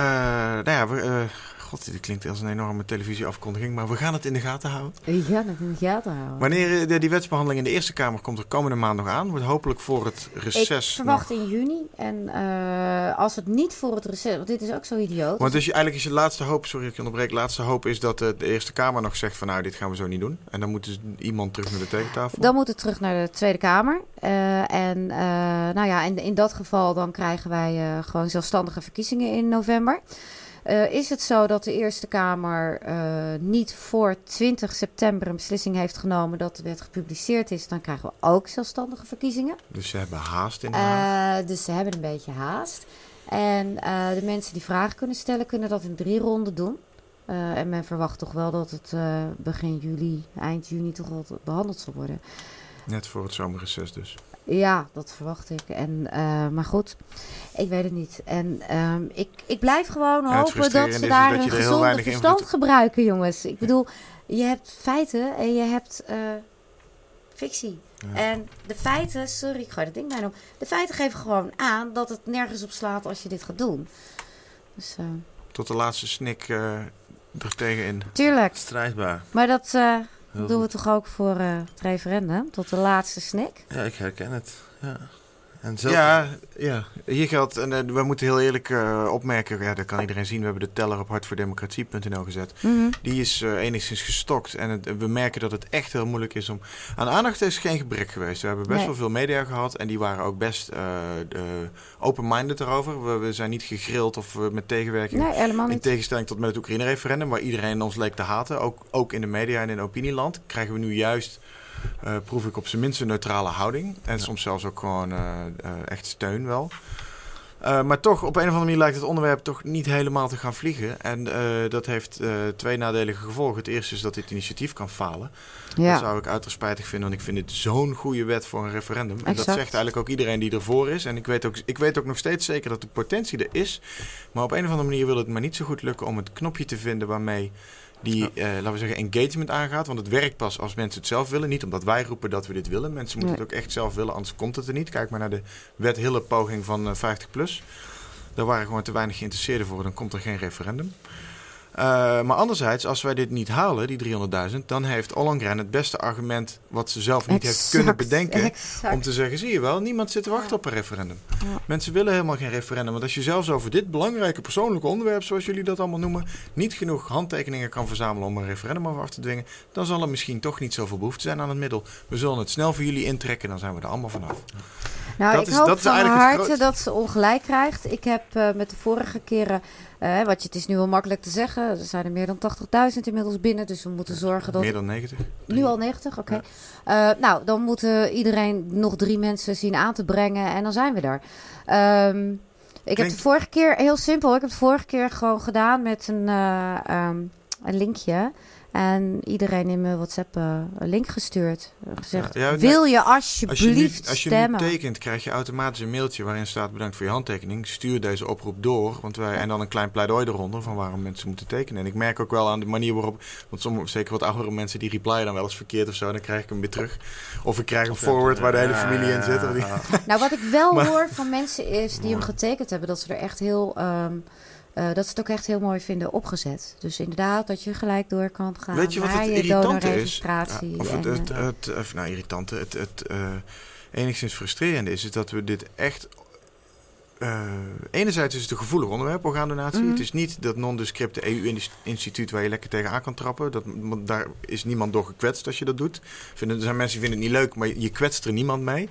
nou ja, we, eh, god, dit klinkt als een enorme televisieafkondiging, maar we gaan het in de gaten houden. Ja, dat in de gaten houden. Wanneer eh, de, die wetsbehandeling in de Eerste Kamer komt er komende maand nog aan, wordt hopelijk voor het Ik reces verwacht nog... in juni. En eh, als het niet voor het reces... Want dit is ook zo idioot. Want dus je, eigenlijk is je laatste hoop, sorry dat ik onderbreek, laatste hoop is dat eh, de Eerste Kamer nog zegt van nou, dit gaan we zo niet doen. En dan moet dus iemand terug naar de tekentafel. Dan moet het terug naar de Tweede Kamer. En nou ja, in, in dat geval dan krijgen wij gewoon zelfstandige verkiezingen in november. Eh, is het zo dat de Eerste Kamer eh, niet voor 20 september een beslissing heeft genomen dat de wet gepubliceerd is, dan krijgen we ook zelfstandige verkiezingen. Dus ze hebben haast in de. Eh, dus ze hebben een beetje haast. En de mensen die vragen kunnen stellen, kunnen dat in drie ronden doen. En men verwacht toch wel dat het begin juli, eind juni toch wel behandeld zal worden. Net voor het zomerreces dus. Ja, dat verwacht ik. En, eh, maar goed, ik weet het niet. En ehm, ik, ik blijf gewoon het hopen dat ze daar dat een heel gezonde verstand invloed- gebruiken, jongens. Ik bedoel, je hebt feiten en je hebt eh, fictie. Ja. En de feiten, sorry, ik gooi dat ding bijna om. De feiten geven gewoon aan dat het nergens op slaat als je dit gaat doen. Dus, eh, Tot de laatste snik eh er tegenin. tuurlijk. Strijdbaar. Maar dat Heel doen we toch ook voor eh, het referendum, tot de laatste snik. Ja, ik herken het. Ja. En. Ja, ja, hier geldt, en eh, we moeten heel eerlijk eh, opmerken, ja, dat kan iedereen zien, we hebben de teller op hartvoordemocratie.nl gezet. Mhm. Die is eh, enigszins gestokt en het- we merken dat het echt heel moeilijk is om... Aan aandacht is geen gebrek geweest. We hebben best Nee. wel veel media gehad en die waren ook best open-minded erover. We, we zijn niet gegrild of met tegenwerking. Nee, helemaal In niet. tegenstelling tot met het Oekraïne-referendum, waar iedereen ons leek te haten, ook, ook in de media en in opinieland, krijgen we nu juist, eh, proef ik op zijn minst een neutrale houding. En soms zelfs ook gewoon eh, eh, echt steun wel. Maar toch, op een of andere manier lijkt het onderwerp toch niet helemaal te gaan vliegen. En dat heeft twee nadelige gevolgen. Het eerste is dat dit initiatief kan falen. Dat Ja. zou ik uiterst spijtig vinden, want ik vind dit zo'n goede wet voor een referendum. En dat zegt eigenlijk ook iedereen die ervoor is. En ik weet, ook, ik weet ook nog steeds zeker dat de potentie er is. Maar op een of andere manier wil het maar niet zo goed lukken om het knopje te vinden waarmee die, eh, laten we zeggen, engagement aangaat. Want het werkt pas als mensen het zelf willen. Niet omdat wij roepen dat we dit willen. Mensen moeten Nee. het ook echt zelf willen, anders komt het er niet. Kijk maar naar de wet Hille poging van eh, 50 plus. Daar waren gewoon te weinig geïnteresseerden voor. Dan komt er geen referendum. Uh, maar anderzijds, als wij dit niet halen, die 300.000, dan heeft Ollongren het beste argument wat ze zelf niet Exact, heeft kunnen bedenken. exact. Om te zeggen, zie je wel, niemand zit te wachten Ja. op een referendum. Ja. Mensen willen helemaal geen referendum. Want als je zelfs over dit belangrijke persoonlijke onderwerp, zoals jullie dat allemaal noemen, niet genoeg handtekeningen kan verzamelen om een referendum af te dwingen, dan zal er misschien toch niet zoveel behoefte zijn aan het middel. We zullen het snel voor jullie intrekken, dan zijn we er allemaal vanaf. Nou, Dat ik is- hoop dat van harte dat ze ongelijk krijgt. Ik heb eh, met de vorige keren, eh, wat je, het is nu wel makkelijk te zeggen, er zijn er meer dan 80.000 inmiddels binnen. Dus we moeten zorgen dat... Meer dan 90. Nu al 90, oké. Eh, nou, dan moeten iedereen nog drie mensen zien aan te brengen en dan zijn we er. Ehm, ik heb de vorige keer, heel simpel, ik heb de vorige keer gewoon gedaan met een, eh, ehm, een linkje. En iedereen in mijn WhatsApp eh, een link gestuurd. Gezegd, Ja, ja, nee, wil je Als je, nu, alsjeblieft als je nu tekent, krijg je automatisch een mailtje waarin staat bedankt voor je handtekening. Stuur deze oproep door. Want wij, en dan een klein pleidooi eronder van waarom mensen moeten tekenen. En ik merk ook wel aan de manier waarop. Want sommige, zeker wat oudere mensen die replyen dan wel eens verkeerd of zo. Dan krijg ik hem weer terug. Of ik krijg een forward waar de hele familie in zit. die- Nou, wat ik wel [LAUGHS] Maar- hoor van mensen is die hem getekend hebben, dat ze er echt heel. ehm, eh, dat ze het ook echt heel mooi vinden opgezet. Dus inderdaad, dat je gelijk door kan gaan Weet je wat het je irritante is? Ja, of het, en, het, eh, het, of, nou, irritante. Het, het eh, enigszins frustrerende is, is dat we dit echt. eh, enerzijds is het een gevoelig onderwerp, orgaandonatie. Mhm. Het is niet dat non-descripte EU-instituut waar je lekker tegenaan kan trappen. Dat, want daar is niemand door gekwetst als je dat doet. Vinden, er zijn mensen die vinden het niet leuk, maar je kwetst er niemand mee.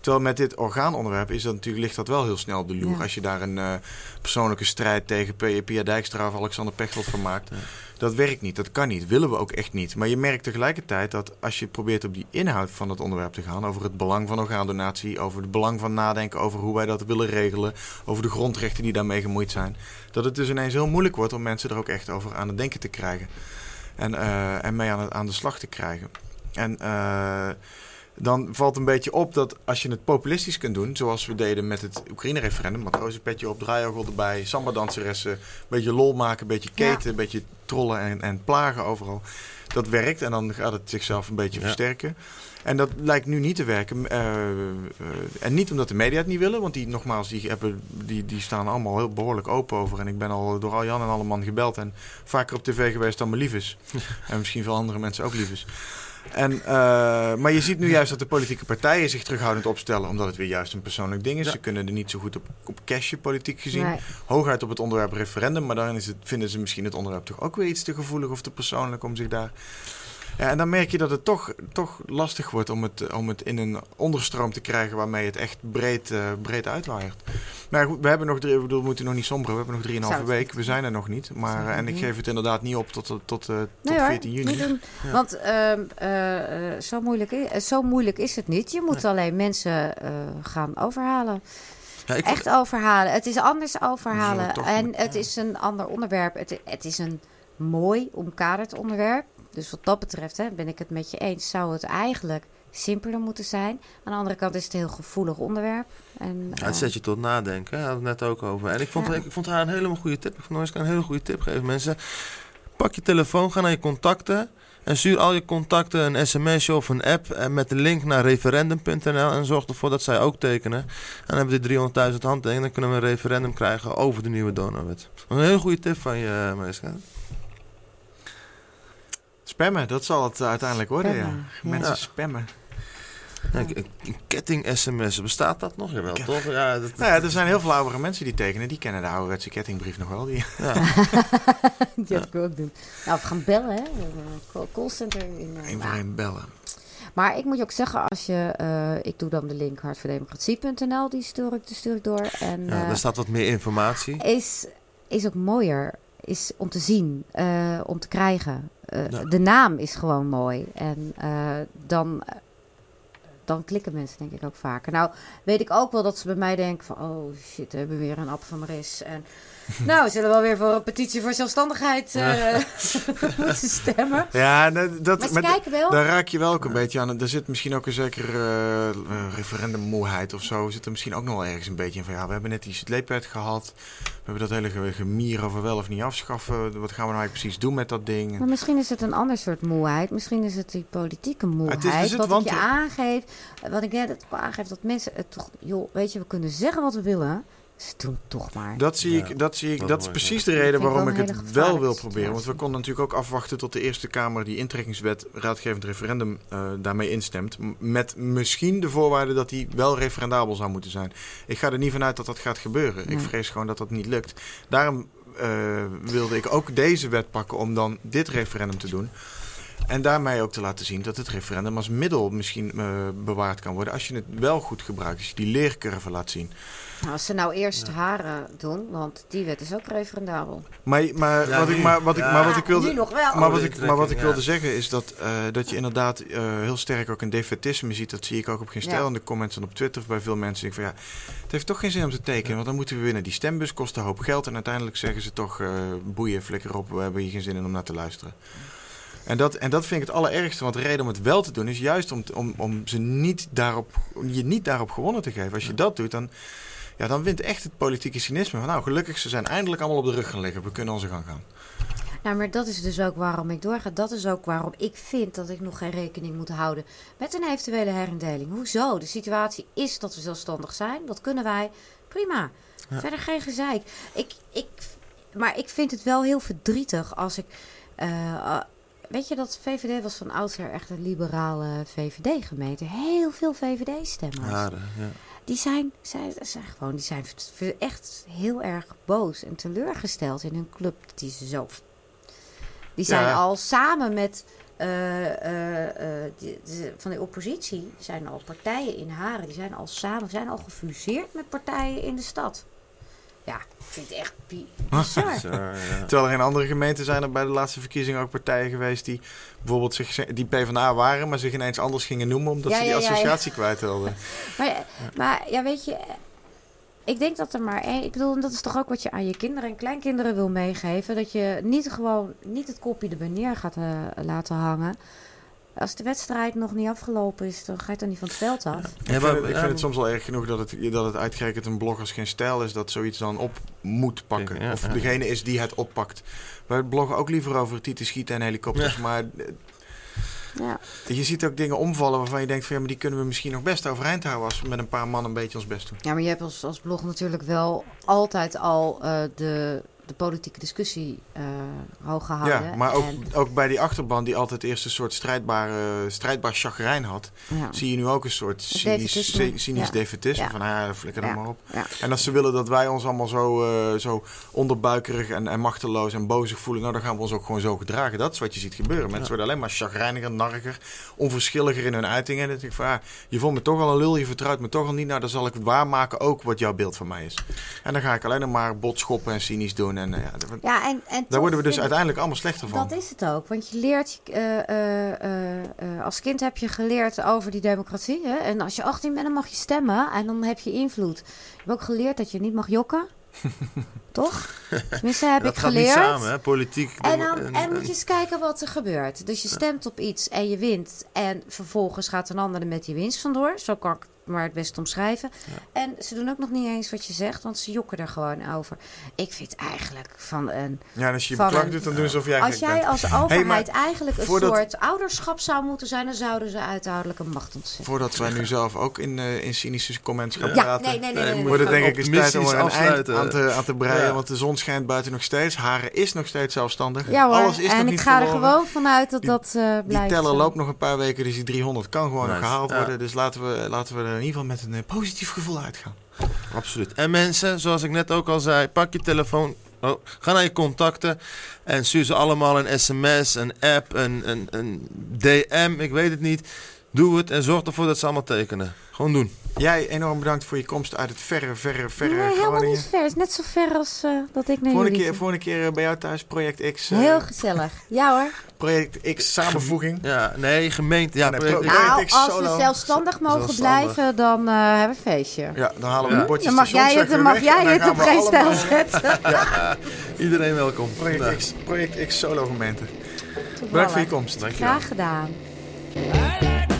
Terwijl met dit orgaanonderwerp is dat natuurlijk, ligt dat wel heel snel op de loer. Ja. Als je daar een eh, persoonlijke strijd tegen P- Pia Dijkstra of Alexander Pechtold van maakt. Dat werkt niet, dat kan niet, willen we ook echt niet. Maar je merkt tegelijkertijd dat als je probeert op die inhoud van het onderwerp te gaan, over het belang van orgaandonatie, over het belang van nadenken over hoe wij dat willen regelen, over de grondrechten die daarmee gemoeid zijn, dat het dus ineens heel moeilijk wordt om mensen er ook echt over aan het denken te krijgen. En, eh, en mee aan, het, aan de slag te krijgen. En eh, dan valt een beetje op dat als je het populistisch kunt doen, zoals we deden met het Oekraïne-referendum, matrozenpetje op, draaiorgel erbij, samba-danseressen, een beetje lol maken, een beetje Ja. keten, een beetje trollen en, en plagen overal. Dat werkt en dan gaat het zichzelf een beetje Ja. versterken. En dat lijkt nu niet te werken. Eh, eh, en niet omdat de media het niet willen, want die, nogmaals, die, hebben, die, die staan allemaal heel behoorlijk open over. En ik ben al door al Jan en alle man gebeld en vaker op tv geweest dan me lief is. [LAUGHS] en misschien veel andere mensen ook lief is. En, eh, maar je ziet nu juist dat de politieke partijen zich terughoudend opstellen, omdat het weer juist een persoonlijk ding is. Ja. Ze kunnen er niet zo goed op, op cashen, politiek gezien. nee. Hooguit op het onderwerp referendum, maar dan is het, vinden ze misschien het onderwerp toch ook weer iets te gevoelig of te persoonlijk om zich daar. Ja, en dan merk je dat het toch, toch lastig wordt om het, om het in een onderstroom te krijgen waarmee het echt breed, eh, breed uitwaaiert. Maar goed, we hebben nog drie, ik bedoel, we moeten nog niet somberen, we hebben nog drieënhalve week, we zijn er nog niet. Maar, eh, en ik niet. geef het inderdaad niet op tot, tot, tot, eh, tot Nee hoor, 14 juni. doen. Ja. Want ehm, eh, eh, zo, moeilijk, i- eh, zo moeilijk is het niet. Je moet alleen mensen eh, gaan overhalen. Ja, ik vond- Echt overhalen. Het is anders overhalen. En met- het is een ander onderwerp. Het, het is een mooi omkaderd onderwerp. Dus wat dat betreft hè, ben ik het met je eens. Zou het eigenlijk simpeler moeten zijn. Aan de andere kant is het een heel gevoelig onderwerp. En, Ja, het eh, zet je tot nadenken. Daar hadden we het net ook over. En ik vond, Ja. ik, vond haar een helemaal goede tip. Ik vond Mariska een hele goede tip geven. Mensen, pak je telefoon, ga naar je contacten. En stuur al je contacten een sms'je of een app. En met de link naar referendum.nl. En zorg ervoor dat zij ook tekenen. En dan hebben we die 300.000 handtekeningen. Dan kunnen we een referendum krijgen over de nieuwe donorwet. Een hele goede tip van je, Mariska. Spammen, dat zal het uiteindelijk worden, ja. Spammen, ja. Mensen Ja. spammen. Ja, ketting-sms, bestaat dat nog? Jawel, toch? Ja, dat, Nou ja, er zijn heel veel oudere mensen die tekenen. Die kennen de ouderwetse kettingbrief nog wel. Die... ja. [LAUGHS] die had ik ook doen. Nou, we gaan bellen, hè. Callcenter. In, eh, Eén voor één bellen. Maar ik moet je ook zeggen, als je, eh, ik doe dan de link hartverdemocratie.nl, die stuur ik, die stuur ik door. En ja, eh, daar staat wat meer informatie. is, is ook mooier, is om te zien, eh, om te krijgen. Eh, Ja. De naam is gewoon mooi. En eh, dan, dan klikken mensen denk ik ook vaker. Nou, weet ik ook wel dat ze bij mij denken van... oh shit, we hebben weer een app van Maris. En [LAUGHS] nou, we zullen wel weer voor een petitie voor zelfstandigheid eh, [LAUGHS] moeten stemmen. Ja, dat, Maar ze met- kijken wel. daar raak je wel ook een beetje aan. Er zit misschien ook een zekere eh, eh, referendummoeheid of zo. Zit er misschien ook nog wel ergens een beetje in van... ja, we hebben net die sleepwet gehad. We hebben dat hele ge- gemier over wel of niet afschaffen. Wat gaan we nou eigenlijk precies doen met dat ding? Maar misschien is het een ander soort moeheid. Misschien is het die politieke moeheid. Het is- zit wat ik je aangeef. Wat ik net ook aangeef. Dat mensen het toch... Joh, weet je, we kunnen zeggen wat we willen. Ze doen toch maar. Dat zie Ja, ik, dat zie ik, dat dat is precies de reden waarom ik het wel wil proberen. Want we konden natuurlijk ook afwachten tot de Eerste Kamer die intrekkingswet, raadgevend referendum, eh, daarmee instemt. Met misschien de voorwaarde dat die wel referendabel zou moeten zijn. Ik ga er niet vanuit dat dat gaat gebeuren. Ik vrees gewoon dat dat niet lukt. Daarom eh, wilde ik ook deze wet pakken om dan dit referendum te doen. En daarmee ook te laten zien dat het referendum als middel misschien eh, bewaard kan worden. Als je het wel goed gebruikt, als je die leercurve laat zien. Nou, als ze nou eerst haren doen, want die wet is ook referendabel. Maar, maar, Ja, wat, ik, nu. maar, wat, ik, Ja. maar wat ik wilde. Nu nog wel. Maar wat, ik, maar wat ik wilde ja. zeggen is dat, eh, dat je inderdaad eh, heel sterk ook een defetisme ziet. Dat zie ik ook op geen stijl Ja. in de comments en op Twitter bij veel mensen. Ik van ja, het heeft toch geen zin om te tekenen, want dan moeten we winnen. Die stembus kost een hoop geld en uiteindelijk zeggen ze toch eh, boeien, flikker op, we hebben hier geen zin in om naar te luisteren. En dat, en dat vind ik het allerergste, want de reden om het wel te doen is juist om, om, om ze niet daarop, om je niet daarop gewonnen te geven. Als je dat doet, dan, ja, dan wint echt het politieke cynisme. Van, nou, gelukkig, ze zijn eindelijk allemaal op de rug gaan liggen. We kunnen onze gang gaan. Nou, maar dat is dus ook waarom ik doorga. Dat is ook waarom ik vind dat ik nog geen rekening moet houden met een eventuele herindeling. Hoezo? De situatie is dat we zelfstandig zijn. Dat kunnen wij. Prima. Ja. Verder geen gezeik. Ik, ik, maar ik vind het wel heel verdrietig als ik. eh, weet je dat VVD was van oudsher echt een liberale VVD-gemeente. Heel veel VVD-stemmers. Haren, ja. Die zijn, zijn, zijn gewoon, die zijn echt heel erg boos en teleurgesteld in hun club. Die ze zo. Die zijn Ja. al samen met eh, eh, eh, die- die- van de oppositie, zijn al partijen in Haren, die zijn al samen, zijn al gefuseerd met partijen in de stad. Ja, ik vind het echt bi- bizar. Zo, ja. Terwijl er in andere gemeenten zijn er bij de laatste verkiezingen ook partijen geweest die bijvoorbeeld zich, die PvdA waren, maar zich ineens anders gingen noemen omdat Ja, ze die ja, ja, ja. associatie kwijt wilden. [LAUGHS] Maar, maar ja, weet je, ik denk dat er maar één. Ik bedoel, en dat is toch ook wat je aan je kinderen en kleinkinderen wil meegeven. Dat je niet gewoon niet het kopje erbij neer gaat eh, laten hangen. Als de wedstrijd nog niet afgelopen is, dan ga je toch niet van het veld af. Ik, Ja, vind, maar- het, ik vind het soms wel erg genoeg dat het, dat het uitgerekend een bloggers geen stijl is dat zoiets dan op moet pakken. Ja, of ja. degene is die het oppakt. Wij bloggen ook liever over tieten schieten en helikopters, maar eh, Ja. je ziet ook dingen omvallen waarvan je denkt van ja, maar die kunnen we misschien nog best overeind houden als we met een paar man een beetje ons best doen. ja, maar je hebt als, als blog natuurlijk wel altijd al eh, de, de politieke discussie eh, hoog gehouden. Ja, maar ook, En, ook bij die achterban die altijd eerst een soort strijdbare, strijdbaar chagrijn had, ja. zie je nu ook een soort cynisch, cynisch Ja. defetisme. Ja. Van ah, flikker er Ja. maar op. Ja. En als ze willen dat wij ons allemaal zo, eh, zo onderbuikerig en, en machteloos en bozig voelen, nou dan gaan we ons ook gewoon zo gedragen. Dat is wat je ziet gebeuren. Mensen worden alleen maar chagrijniger, narriger, onverschilliger in hun uitingen. En dan denk ik van, ah, je vond me toch al een lul, je vertrouwt me toch al niet. Nou, dan zal ik het waarmaken ook wat jouw beeld van mij is. En dan ga ik alleen maar botschoppen en cynisch doen. En eh, ja, dat- Ja, en, en daar worden we dus uiteindelijk allemaal slechter van. Dat is het ook. Want je leert, eh, eh, als kind heb je geleerd over die democratie. Hè? En als je 18 bent, dan mag je stemmen en dan heb je invloed. Je hebt ook geleerd dat je niet mag jokken. [LAUGHS] Toch? Tenminste, heb dat ik gaat geleerd. niet samen, hè? Politiek. En, dan, en moet je eens kijken wat er gebeurt. Dus je stemt op iets en je wint. En vervolgens gaat een ander er met die winst vandoor. Zo kan ik het maar het best omschrijven. En ze doen ook nog niet eens wat je zegt, want ze jokken er gewoon over. Ik vind eigenlijk van een. Ja, en als je beklag doet, dan doen ze of jij Als jij bent. als overheid eigenlijk een voordat- soort ouderschap zou moeten zijn, dan zouden ze uiteindelijk een macht ontzetten. Voordat wij nu zelf ook in, eh, in cynische comments gaan Ja, praten. nee, nee, nee. nee, nee. Wordt het denk ik eens tijd om er een eind aan te, aan te breien. Ja. Want de zon schijnt buiten nog steeds. Haren is nog steeds zelfstandig. Ja hoor, Alles is nog en ik niet ga er gewoon vanuit dat Die- dat eh Die blijft. teller zo. loopt nog een paar weken, dus die 300 kan gewoon Nice. gehaald Ja. worden. Dus laten we, laten we in ieder geval met een eh, positief gevoel uitgaan. Absoluut. En mensen, zoals ik net ook al zei, pak je telefoon, oh, ga naar je contacten en stuur ze allemaal een sms, een app, een, een, een DM, ik weet het niet. Doe het en zorg ervoor dat ze allemaal tekenen. Gewoon doen. Jij enorm bedankt voor je komst uit het verre, verre, verre Nee, helemaal niet ver. Het is net zo ver als eh, dat ik naar Volgende jullie keer, volgende keer eh, bij jou thuis, Project X. eh, Heel gezellig. Ja hoor. Project X samenvoeging. Ja, nee, gemeente. Ja, project- pro- Nou, X als solo. we zelfstandig mogen Zelfstandig. blijven, dan eh, hebben we een feestje. Ja, dan halen we Ja. de bordjes Dan mag jij het, dan mag jij het op geen stijl zetten. [LAUGHS] iedereen welkom. Project, Nou, X, Project X solo gemeente. Bedankt voor je komst. dankjewel. Graag gedaan. I like